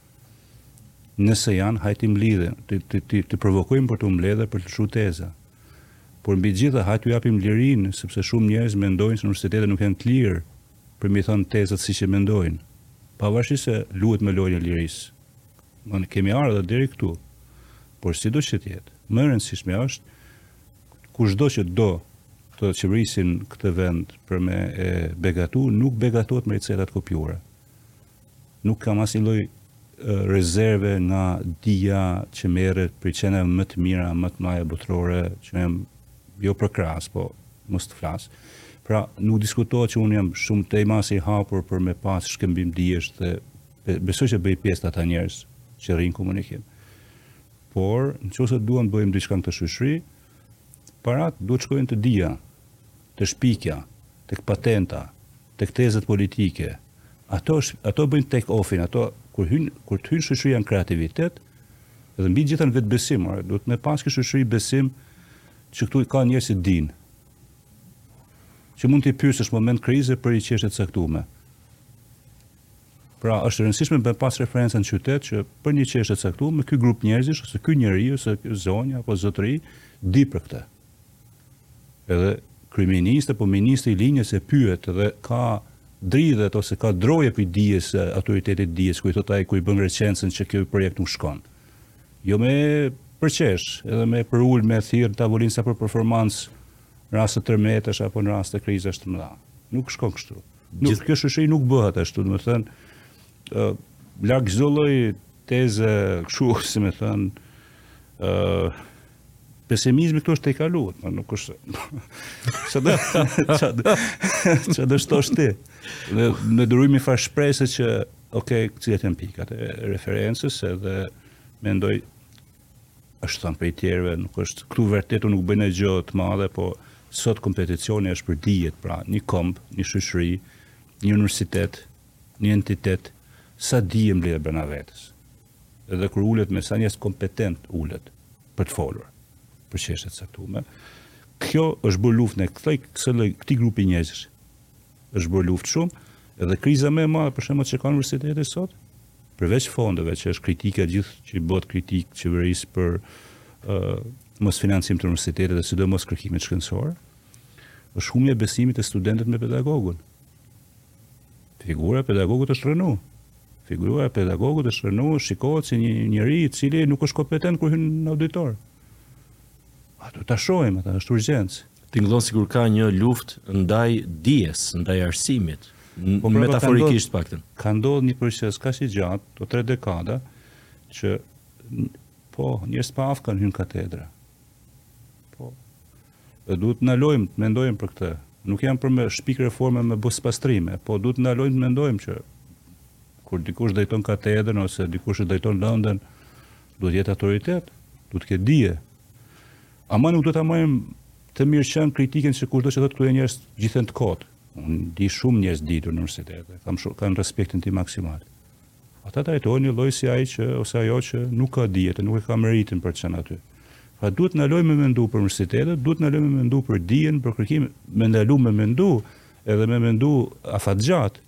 Nëse janë, hajtë të mblidhemi, të provokojmë për t'u mbledhë për të shu teza. Por mbi të gjitha, hajtë u japim lirinë, sepse shumë njerëz mendojnë se universitetet nuk janë të lirë për me i thënë tezat siç mendojnë. Pavarësisht se luhet me lojnë e lirisë. Ne kemi ardhë deri këtu. Por sido që të jetë, më e rëndësishme është, kushdo që do të qeverisë këtë vend për me e begatu, nuk begatot me receta të kopjuara. Nuk kam asnjë lloj rezerve nga dija që merret prej qendrave më të mira, më të mëdha botërore, që jam jo për krahasu, po mos të flas. Pra, nuk diskutohet që unë jam shumë tejmase i hapur për me pas shkëmbim dijesh dhe besoj që bëj pjesë te ata njerëz që rri në komunikim. Por, në qoftë se duam të bëjmë diçka në këtë shoqni, parat duhet të shkojnë te dija. te shpikja, tek patenta, tek tezat politike, ato ato bëjnë take off-in, ato kur hyn kur të hyn shoqëria në kreativitet, dhe mbi të gjitha në vetëbesim, ore, duhet me pas kjo shoqëri besim që këtu ka njerëz që dinë. Që mund t'i pyesësh në moment krize për një çështje të caktuar. Pra, është e rëndësishme me pas referenca në qytet që për një çështje të caktuar, ky grup njerëzish ose ky njeri ose zonja apo zotëria di për këtë. edhe kryeministri apo ministri i linjës e pyet dhe ka dridhet ose ka droje prej dijes, autoritetit të dijes kur i thotë ai kur i bën recensën që ky projekt nuk shkon. Jo me përqesh, edhe me përul me thirr në tavolinë sa për performancë në raste tërmetesh apo në raste krizash të mëdha. Nuk shkon kështu. Nuk Gjith... kjo shoqëri nuk bëhet ashtu, do të thotë ë uh, larg çdo lloj teze kështu, si me thënë, ë uh, Pesimizmi këtu është i tejkaluar, ma nuk është çfarë do çfarë çfarë do shtosh ti. Dhe me durim i far shpresë që ok, cilat janë pikat e referencës edhe mendoj është thënë prej të tjerëve, nuk është këtu vërtetë nuk bëj ndonjë gjë të madhe, po sot kompeticioni është për dijet, pra një komb, një shoqëri, një universitet, një entitet, sa dije mbledh brenda vetes. Edhe kur ulet me sa njerëz kompetentë ulet për të folur për çështje të caktuara. Kjo i është bërë luftë këtij kësaj lloj këtij grupi njerëzish. Është bërë luftë shumë dhe kriza më e madhe për shembull që ka universiteti sot, përveç fondeve që është kritika gjithë që bëhet kritikë qeverisë për ë uh, mosfinancim të universitetit dhe sidomos kërkimit shkencor, është humbja e besimit të studentëve me pedagogun. Figura e pedagogut është rënu. Figura e pedagogut është rënu, shikohet si një njeri i cili nuk është kompetent kur hyn në auditor. A du të shohim, kjo është urgjencë. Tingëllon sikur ka një luftë ndaj dijes, ndaj arsimit, po, pra, metaforikisht paktën. Ka ndodh një proces kaq i gjatë, këto tre dekada, që po, njerëz të paaftë kanë hy në katedra. Dhe duhet të ndalojmë të mendojmë për këtë. Nuk jam për me shpikë reforma me bo spastrime, po duhet të ndalojmë të mendojmë që kur dikush drejton katedrën ose dikush që drejton lëndën, duhet të jetë autoritet, duhet të ketë dije. Ama nuk duhet ta marrim të mirëqenë kritikën se kushdo që thotë këtu janë njerëz gjithë të kotë. Unë di shumë njerëz të ditur në universitet, kam shumë kanë respektin tim maksimal. Ata trajtohen njëlloj si ai që ose ajo që nuk ka dijet, nuk e ka meritën për të qenë aty. Pra duhet të ndalojmë me mendu për universitetet, duhet të ndalojmë me mendu për dijen, për kërkim, me ndalu me mendu, edhe me mendu afatgjat.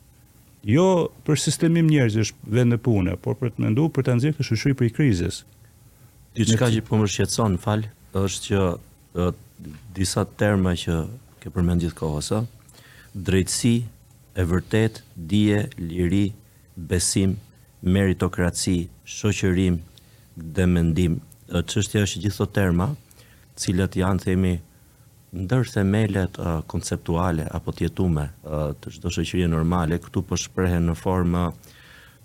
Jo për sistemim njerëzish vende pune, por për të mendu për ta nxjerrë këtë shoqëri prej krizës. Diçka që po më shqetëson, fal, është që e, disa terma që ke përmend gjithkohës, ë, drejtësi, e vërtetë, dije, liri, besim, meritokraci, shoqërim dhe mendim. Çështja është që gjithë këto terma, të cilat janë të themi ndër themelet konceptuale apo të jetume të çdo shoqërie normale, këtu po shprehen në formë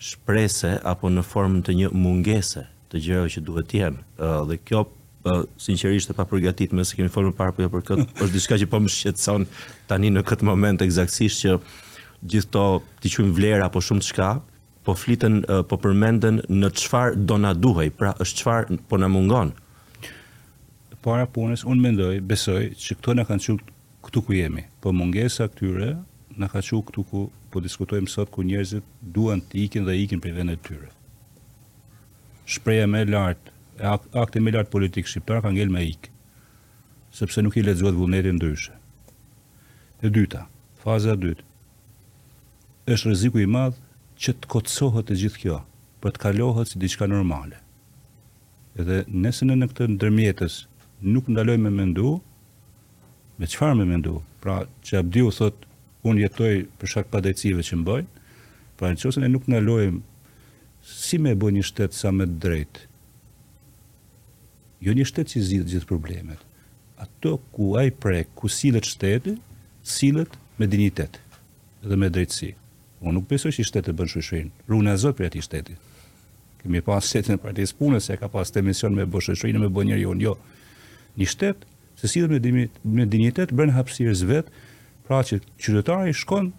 shprese apo në formë të një mungese të gjërave që duhet të jenë. Dhe kjo Po sinqerisht e papërgatitur, se kemi folur më parë po jo për këtë, është diçka që po më shqetëson tani në këtë moment ekzaktësisht që gjithë këto t'i quajmë vlera apo shumëçka, po fliten po përmenden në çfarë do na duhej, pra është çfarë po na mungon. Para punës unë mendoj, besoj që këto na kanë çuar këtu ku jemi. Po mungesa e këtyre na ka çuar këtu ku po diskutojmë sot ku njerëzit duan të ikin dhe ikin prej vendit të tyre. shprehja më e lartë, akti më i lartë politik shqiptar ka ngel me ik. Sepse nuk i lexohet vullneti ndryshe. E dyta, faza e dytë. Është rreziku i madh që të kotësohet e gjithë kjo, pra të kalohet si diçka normale. Edhe nëse ne në këtë ndërmjetës nuk ndalojmë me mendu, me çfarë me mendu? Pra, që Abdiu thotë, unë jetoj për shkak padrejtësive që më bëjnë, pra në qoftë se ne nuk ndalojmë Si me e bo një shtet sa më të drejtë? Jo një shtet që zgjidh gjithë problemet. Ato ku ai prek, ku sillet shteti, sillet me dinjitet dhe me drejtësi. Unë nuk besoj që shteti e bën shoqërinë. Runa zot prej atij shteti. Kemi pas shtetin e partisë punës, e ka pas këtë mision me bë shoqërinë, me bë njeriun, jo. Një shtet që sillet me, me dinjitet, brenda hapsirës vetë, pra që qytetari shkon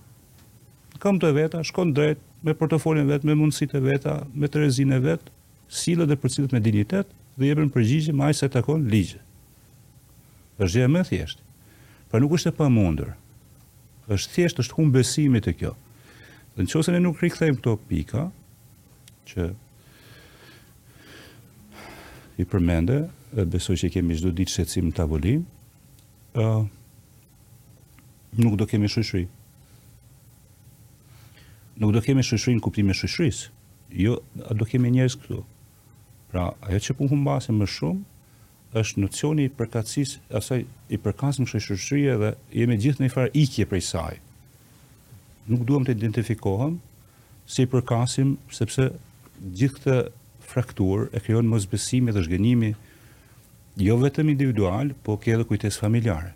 këmbt e veta, shkon drejt, me portofolin e vet, me mundësitë e veta, me terezin e vet, sillet dhe përcillet me dinjitet dhe jep një përgjigje me aq sa i takon ligji. Është gjëja më e thjeshtë. Pra nuk është e pamundur. Është thjesht është humbur besimi te kjo. Dhe në qoftë se ne nuk i rikthejmë këto pika, që ti përmende, besoj që kemi çdo ditë shqetësim në tavolinë, uh, nuk do kemi shoqëri. Nuk do kemi shoqëri në kuptimin e shoqërisë. Jo, a do kemi njerëz këtu. Pra, ajo që po humbasim më shumë, është nocioni i përkatësisë, se sa i përkasim kësaj shoqërie dhe jemi gjithë në një farë ikje prej saj. Nuk duam të identifikohem se i përkasim, sepse gjithë këtë frakturë e krijon mosbesimi dhe zhgënjimi Jo vetëm individuale, po ke edhe kujtesë familjare.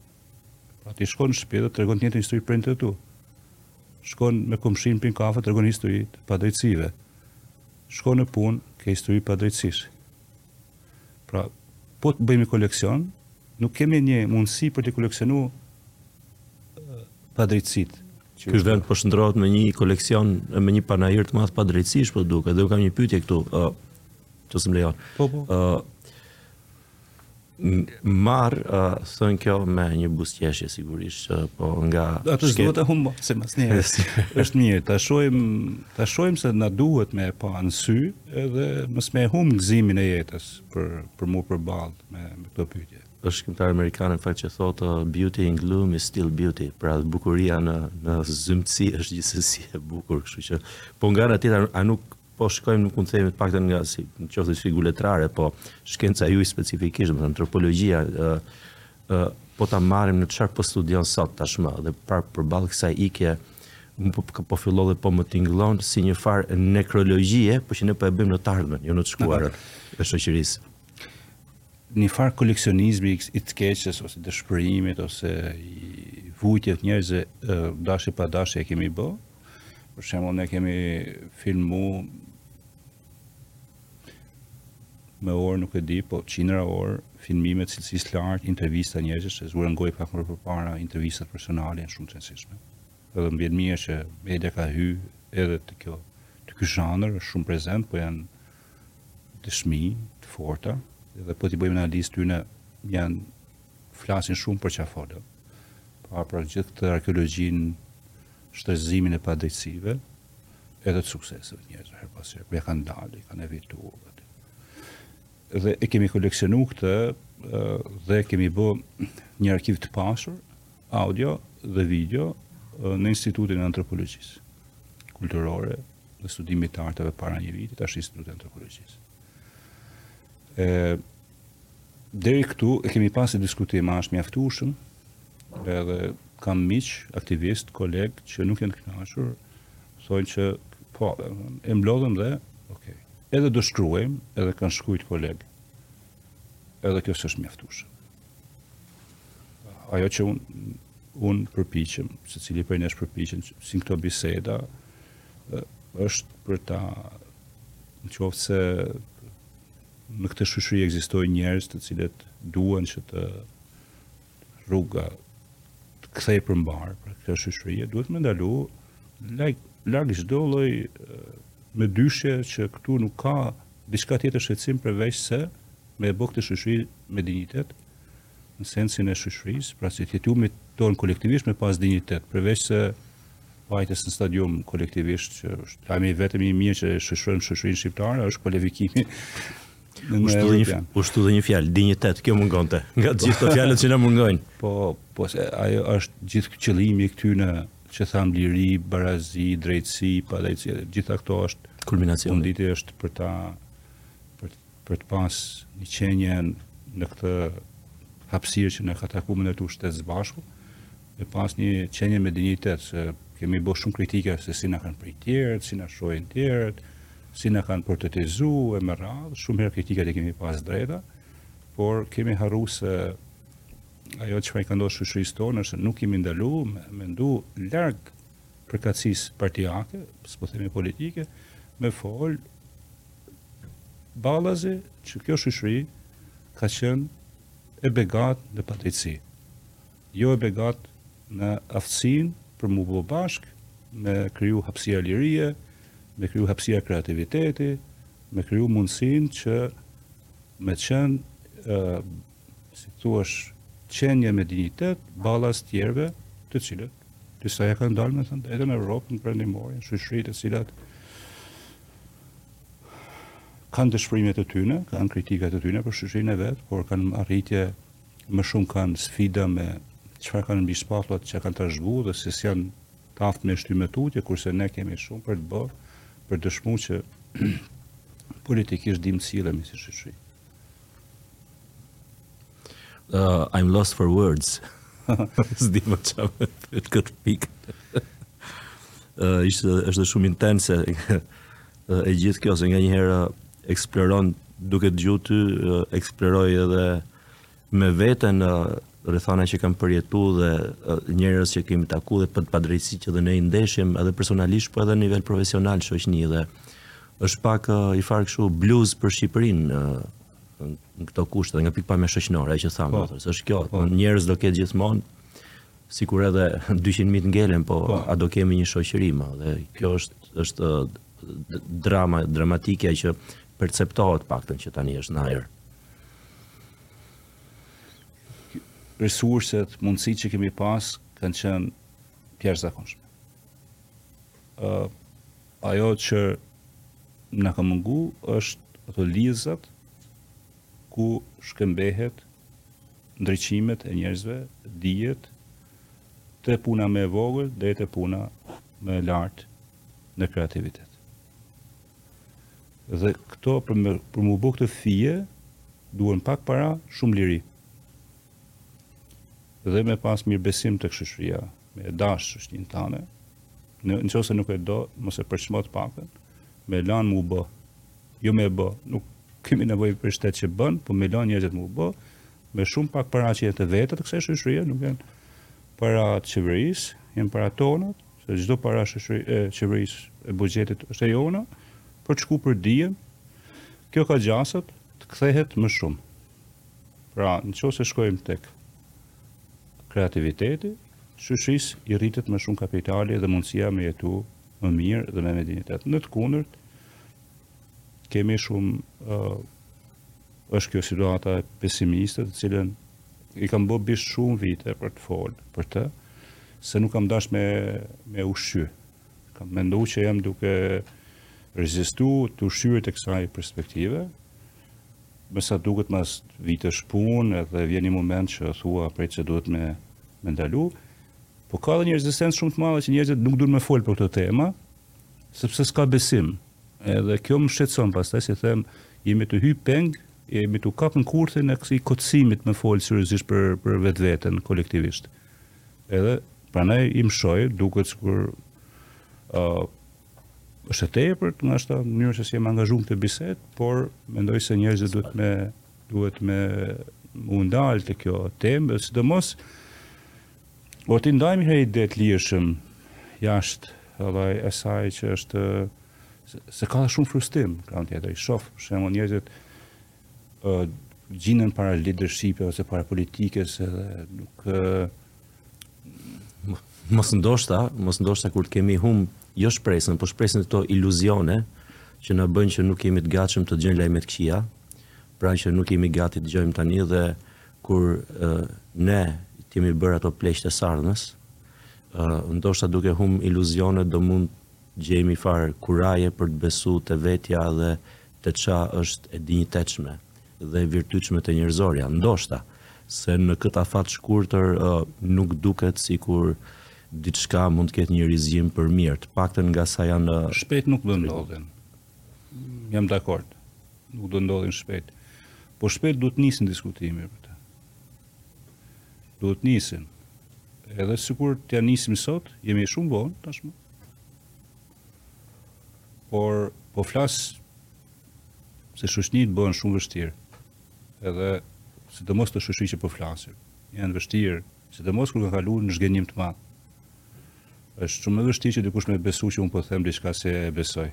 Pra ti shkon në shtëpi dhe tregon të njëjtën histori prindërve të tu. Shkon me komshinë pin kafe, tregon histori të padrejtësive. Shkon në punë, ke histori padrejtësish. Pra, po të bëjmë koleksion, nuk kemi një mundësi për të koleksionuar padrejtësitë. Ky vend po shndërrohet në një koleksion në një panajir të madh padrejtësish po duket. Dhe kam një pyetje këtu, ë, uh, nëse më lejon. Po, po. Ë, uh, Marrë, uh, thënë kjo me një buzëqeshje sigurisht, uh, po nga Atë s'do ta humb, asnjëherë, është mirë, ta shohim, ta shohim se na duhet me e pa në sy, edhe mos me humb gëzimin e jetës për për të mu përballë me me këto pyetje. Është një shkrimtar amerikan në fakt që thotë beauty in gloom is still beauty, pra bukuria në në zymtësi është gjithsesi e bukur, kështu që po nga ana tjetër a nuk Po shkojmë në mund të themi të paktën nga si në qoftë si figurë letrare, po shkenca juaj specifikisht, domethënë antropologjia ë ë po ta marrim në çfarë po studion sot tashmë dhe par përballë kësaj ikje mu po, po fillon dhe po më tingëllon si një farë nekrologjie, por që ne po e bëjmë në të ardhmen, jo në të shkuarën e shoqërisë. Një farë koleksionizmi i të keqes ose dëshpërimit ose i vuajtjes së njerëzve dashje pa dashje e kemi bë, Për shembull ne kemi filmu me orë nuk e di, po qindra orë filmime të cilësisë së lartë, intervista njerëzish siç e zure në gojë pak më përpara, intervistat personale janë shumë të rëndësishme. Edhe më vjen mirë që media ka hy edhe te kjo te ky zhanër është shumë prezent, po janë dëshmi të forta, edhe po t'i bëjmë analizë atyre janë flasin shumë për çfarë folëm. Pa pra gjithë këtë arkeologjinë shtresëzimin e padrejtësive edhe të sukseseve të njerëzve herë pas herë, kur ja kanë dalë, i kanë evituar atë. Dhe e kemi koleksionuar këtë dhe kemi bë një arkiv të pasur audio dhe video në Institutin e Antropologjisë Kulturore dhe Studimit të Arteve para një viti, tash Instituti i Antropologjisë. Ë Deri këtu e kemi pasë diskutim a është mjaftueshme, edhe kam miq, aktivistë, kolegë që nuk janë të kënaqur, thonë që po, e mblodhëm dhe okay. Edhe do shkruajmë, edhe kanë shkruajt kolegë. Edhe kjo s'është mjaftueshme. Ajo që un un përpiqem, secili prej nesh përpiqen si këto biseda është për ta në qoftë se Në këtë shoqëri ekzistojnë njerëz të cilët duan që të rruga të kthej për mbarë, pra kjo shoqëri duhet me u ndalu larg çdo lloj mëdyshje që këtu nuk ka diçka tjetër shqetësim përveç se me e bë këtë shoqëri me dinjitet në sensin e shoqërisë, pra që të jetuemit tonë kolektivisht me pas dinjitet, përveç se vajtës në stadium kolektivisht, që është lajmi vetëm i mirë që shoqëron shoqërinë shqiptare, është kualifikimi U shtu dhe një fjalë, dinjitet, kjo mungonte, nga të gjitha fjalët që na mungojnë. Po, po se ajo është gjithë qëllimi i këtyne që thamë liri, barazi, drejtësi, padrejtësi, gjitha këto është kulminacion. Fundi i fundit është për ta për të pas një qenie në këtë hapësirë që na ka takuar me ndërtu shtet së bashku, me pas një qenie me dinjitet, se kemi bo shumë kritika se si na kanë prit tjerët, si na shohin tjerët, si na kanë portretizu e me radhë, shumë herë kritikat i kemi pas drejta, por kemi harru se ajo çfarë i ka ndodhë shoqërisë tonë është nuk jemi ndalu, me, me ndejt larg përkatësisë partiake, s'po themi politike, me folë ballazi që kjo shoqëri ka qenë e begatë në padrejtësi, jo e begatë në aftësinë për me u bë bashkë, me kriju hapësira lirie, me kriju hapësira kreativiteti, me kriju mundësinë që me qenë, si të thuash, qenie me dinjitet, ballas tjerve të cilët, disa ja kanë dalë me thënë, edhe në Evropë, në perëndimore, në shoqëri të cilat, kanë dëshpërimet e tyne, kanë kritikat e tyne për shoqërinë e vet, por kanë arritje më shumë kanë sfida me çfarë kanë mbi shpatullat që kanë trashëgu dhe se si janë të aftë me e shty më tutje, kurse ne kemi shumë për të bërë, për t'dëshmu që politikisht dimë t'sillemi si shoqëri. Uh, I'm lost for words. S'di më ça me thënë në këtë pikë. Uh, ishte, është dhe shumë intense uh, e gjithë kjo, se nganjëherë uh, eksploron duke të gjuajtë, uh, eksploroj edhe me veten uh, rrethana që kam përjetu dhe uh, njerëz që kemi taku dhe për të padrejtësi që dhe ne i ndeshim edhe personalisht, po edhe në nivel profesional shoqni dhe Është pak njëfarë kështu blues për Shqipërinë në në këto kushte, dhe nga pikëpamja shoqnore, ajo që thamë, po, se është kjo, po, njerëz do ketë gjithmonë sikur edhe 200 mijë të ngelen, po, po, a do kemi një shoqëri më dhe kjo është është drama dramatike që perceptohet paktën që tani është në ajër. Resurset, mundësitë që kemi pas kanë qenë të jashtëzakonshme. ajo që na ka mungu është ato lidhjet ku shkëmbehet ndriçimet e njerëzve, dijet, te puna më e vogël dhe te puna më e lartë në kreativitet. Dhe këto për, me, për m'u bo këtë fije, duhen pak para, shumë liri. Dhe me pas mirëbesim tek shoqëria, me e dashë shoqërinë tanë, Në qoftë se nuk e do, mos e përçmo të paktën, me lanë m'u bë. Jo me bë, nuk kemi nevojë për shtet që bën, po me lanë njerëzit m'u bë, me shumë pak para që janë të veta të kësaj shoqërie, nuk janë para të qeverisë, janë para tona, se çdo para shoqëri e qeverisë e buxhetit është e jona, për të shkuar për dijen. Kjo ka gjasat të kthehet më shumë. Pra, në qoftë se shkojmë tek kreativiteti, Shoqërisë i rritet më shumë kapitali dhe mundësia me jetu më mirë dhe më me dinjitet. Në të kundërt, kemi shumë, është kjo situata pesimiste, të cilën i kam bërë bisht shumë vite për të folë, për të, se nuk kam dash me, me ushqy, Kam mendu që jam duke rezistu të ushqyrit e kësaj perspektive, me sa duket mas vitesh punë dhe vjen një moment që thua prej që duhet me, me ndalu, po ka dhe një rezistencë shumë të madhe që njerëzit nuk dun me folë për këto tema, sepse s'ka besim. Edhe kjo më shqetëson pastaj si them, jemi tu hy peng, jemi të kapun n'kurthin e këtij kotësimit me folë seriozisht për, për vetveten kolektivisht. Edhe prandaj i mshoj, duket sikur ë uh, është e tepërt, ndoshta në mënyrë se si jam angazhu në këtë bisedë, por mendoj se njerëzit duhet me duhet me u ndal te kjo temë, sidomos po t'i ndajmë njëherë idetë lirshëm jashtë edhe asaj që është se, se ka shumë frustrim, n'anë tjetër i shoh, për shembull njerëzit gjinden para leadership ose para politikës edhe nuk mos ndoshta, mos ndoshta kur të kemi hum jo shpresën, po shpresën këto iluzione që na bëjnë që nuk jemi të gatshëm të dëgjojmë lajme të këqija, pra që nuk jemi gati të dëgjojmë tani dhe kur uh, ne kemi bërë ato pleqtë e së ardhmes, uh, ndoshta duke hum iluzione do mund gjejmë farë kuraje për të besuar te vetja dhe te ça është e dinjitetshme dhe e virtytshme te njerëzorja, ndoshta, se në këtë afat shkurtër nuk duket sikur diçka mund të ketë një rizgjim për mirë, të paktën nga sa janë Shpejt nuk do ndodhi. Jam dakord. Nuk do ndodhi shpejt. Po shpejt duhet nisi diskutimi për të. Duhet nisi. Edhe sikur t'ja nisim sot, jemi shumë vonë tashmë. Por po flas se shoqnitë bëhen shumë vështirë. Edhe sidomos te shoqëria që po flasim, janë vështirë, sidomos kur ka kaluar një zhgënjim të madh. Është shumë e vështirë që dikush me besu që un po them diçka se e besoj.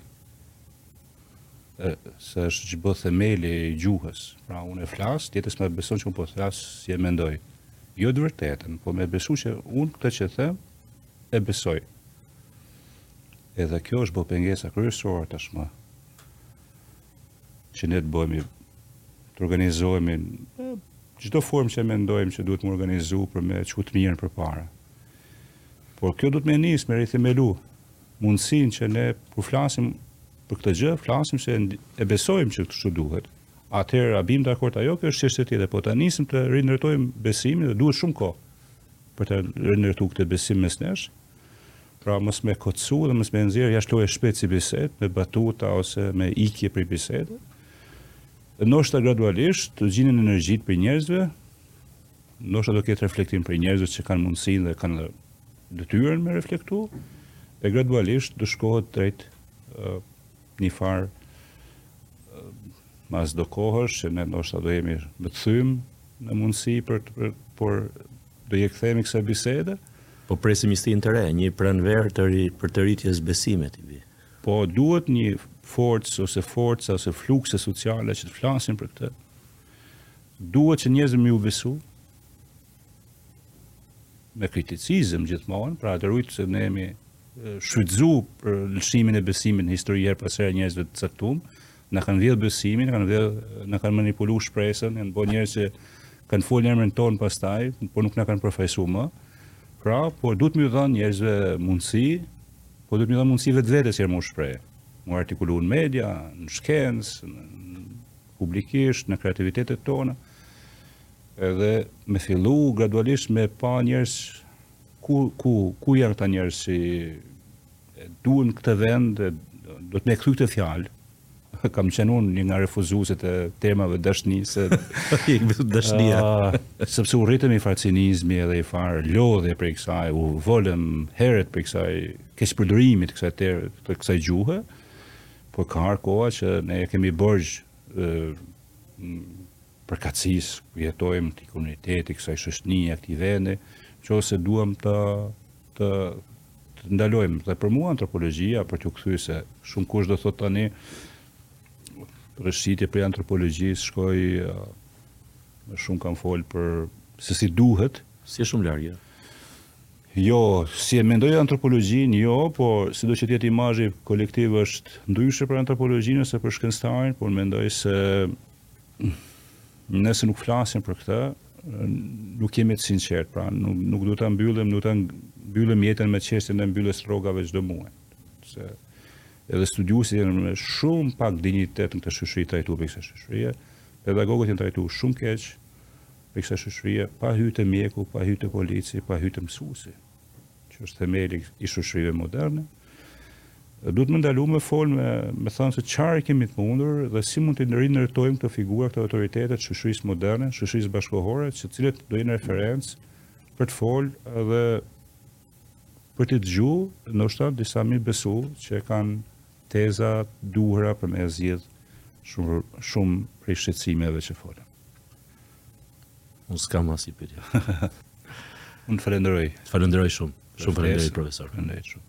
Se është edhe themeli i gjuhës. Pra un e flas, tjetri më beson që un po flas si e mendoj. Jo të vërtetën, po me besu që un këtë që them e besoj. Edhe kjo është bo pengesa kryesore tashmë. Që ne të bëhemi, të organizohemi, çdo formë që mendojmë që duhet me u organizu për me çu të mirën përpara. Por kjo duhet me nisë, me rithemelu, mundësinë që ne po flasim po për këtë gjë, flasim se e besojmë që kështu duhet. Atëherë a bim dakord a jo, kjo është çështje tjetër, po ta nisim të rindërtojmë besimin dhe duhet shumë kohë. për të rindërtu këtë besim mes nesh, pra mos me kotësu dhe mos me nxjerr jashtë lojë shpejt si bisedë, me batuta ose me ikje prej bisedës, dhe ndoshta gradualisht të gjinden energjitë prej njerëzve, ndoshta do ketë reflektim prej njerëzve që kanë mundësinë dhe kanë detyrën me reflektu, dhe gradualisht të shkohet drejt një farë Mas do kohësh që ne ndoshta do jemi në kthym në mundësi për të por do i kthehemi kësaj bisede. Po presim një stinë të re, një pranverë të re prej rritjes besimit i bi. Po duhet një forcë ose forca ose flukse sociale që të flasin për këtë. Duhet që njerëzit me u besu me kriticizëm gjithmonë, pra të rujtë se ne jemi shfrytëzu për lëshimin e besimit në histori herë pas herë njerëzve të caktuar, na kanë vjedh besimin, kanë vjedh, na kanë manipuluar shpresën, janë bërë njerëz që kanë fol në emrin tonë pastaj, por nuk na kanë përfaqësuar më. Pra, po duhet me u dhënë njerëzve mundësi, po duhet me i dhënë mundësi vetvetes që me u shpreh. Me artikuluar në media, në shkencë, publikisht, në kreativitetet tona. Edhe me fillu gradualisht me pa njerëz ku ku ku janë këta njerëz që E duan këtë vend, duhet me kthy këtë fjalë. Kam qenë unë një nga refuzuesit e termave të dashnisë. I këtu dashnia. Ah, sepse u rritëm me një farë cinizmi edhe një farë lodhje prej kësaj, u velëm herët prej kësaj, keqpërdorimit kësaj ter, të kësaj gjuhe, por ka ardh koha që ne kemi borxh përkatësisë, ku jetojmë, këtij komuniteti, kësaj shoqnie, këtij vendi, që ose duham të të të ndalojmë dhe për mua antropologjia për t'u kthy se shumë kush do thotë tani rrëshqitje prej antropologjisë shkoj më shumë kam fol për se si duhet si e shumë larg jo si e mendoj antropologjinë jo po sido që të jetë imazhi kolektiv është ndryshe për antropologjinë ose për shkencëtarin por mendoj se nëse nuk flasim për këtë, nuk jemi të sinqertë, pra nuk nuk duhet ta mbyllim, nuk duhet ta mbyllim jetën me çështjen e mbylljes së rrogave çdo muaj. Se edhe studiuesit janë me shumë pak dinjitet në këtë shoqëri trajtuar prej kësaj shoqërie. Pedagogët janë trajtuar shumë keq prej kësaj shoqërie, pa hyrë te mjeku, pa hyrë te polici, pa hyrë te mësuesi. që është themeli i shoqërive moderne, duhet me ndalu me fol me, me thënë se çfarë kemi të mundur dhe si mund t'i rindërtojmë këto figura, këto autoritete të shoqërisë moderne, shoqërisë bashkohore, që të cilët do jenë referencë për të fol dhe për të dëgju, ndoshta disa me i besu që kanë tezat e duhura për me zgjidh shumë shumë prej shqetësimeve që folëm. Unë s'kam asnjë pyetje. Unë të falenderoj. Të falenderoj shumë. Shumë falenderoj profesor. Falenderoj shumë.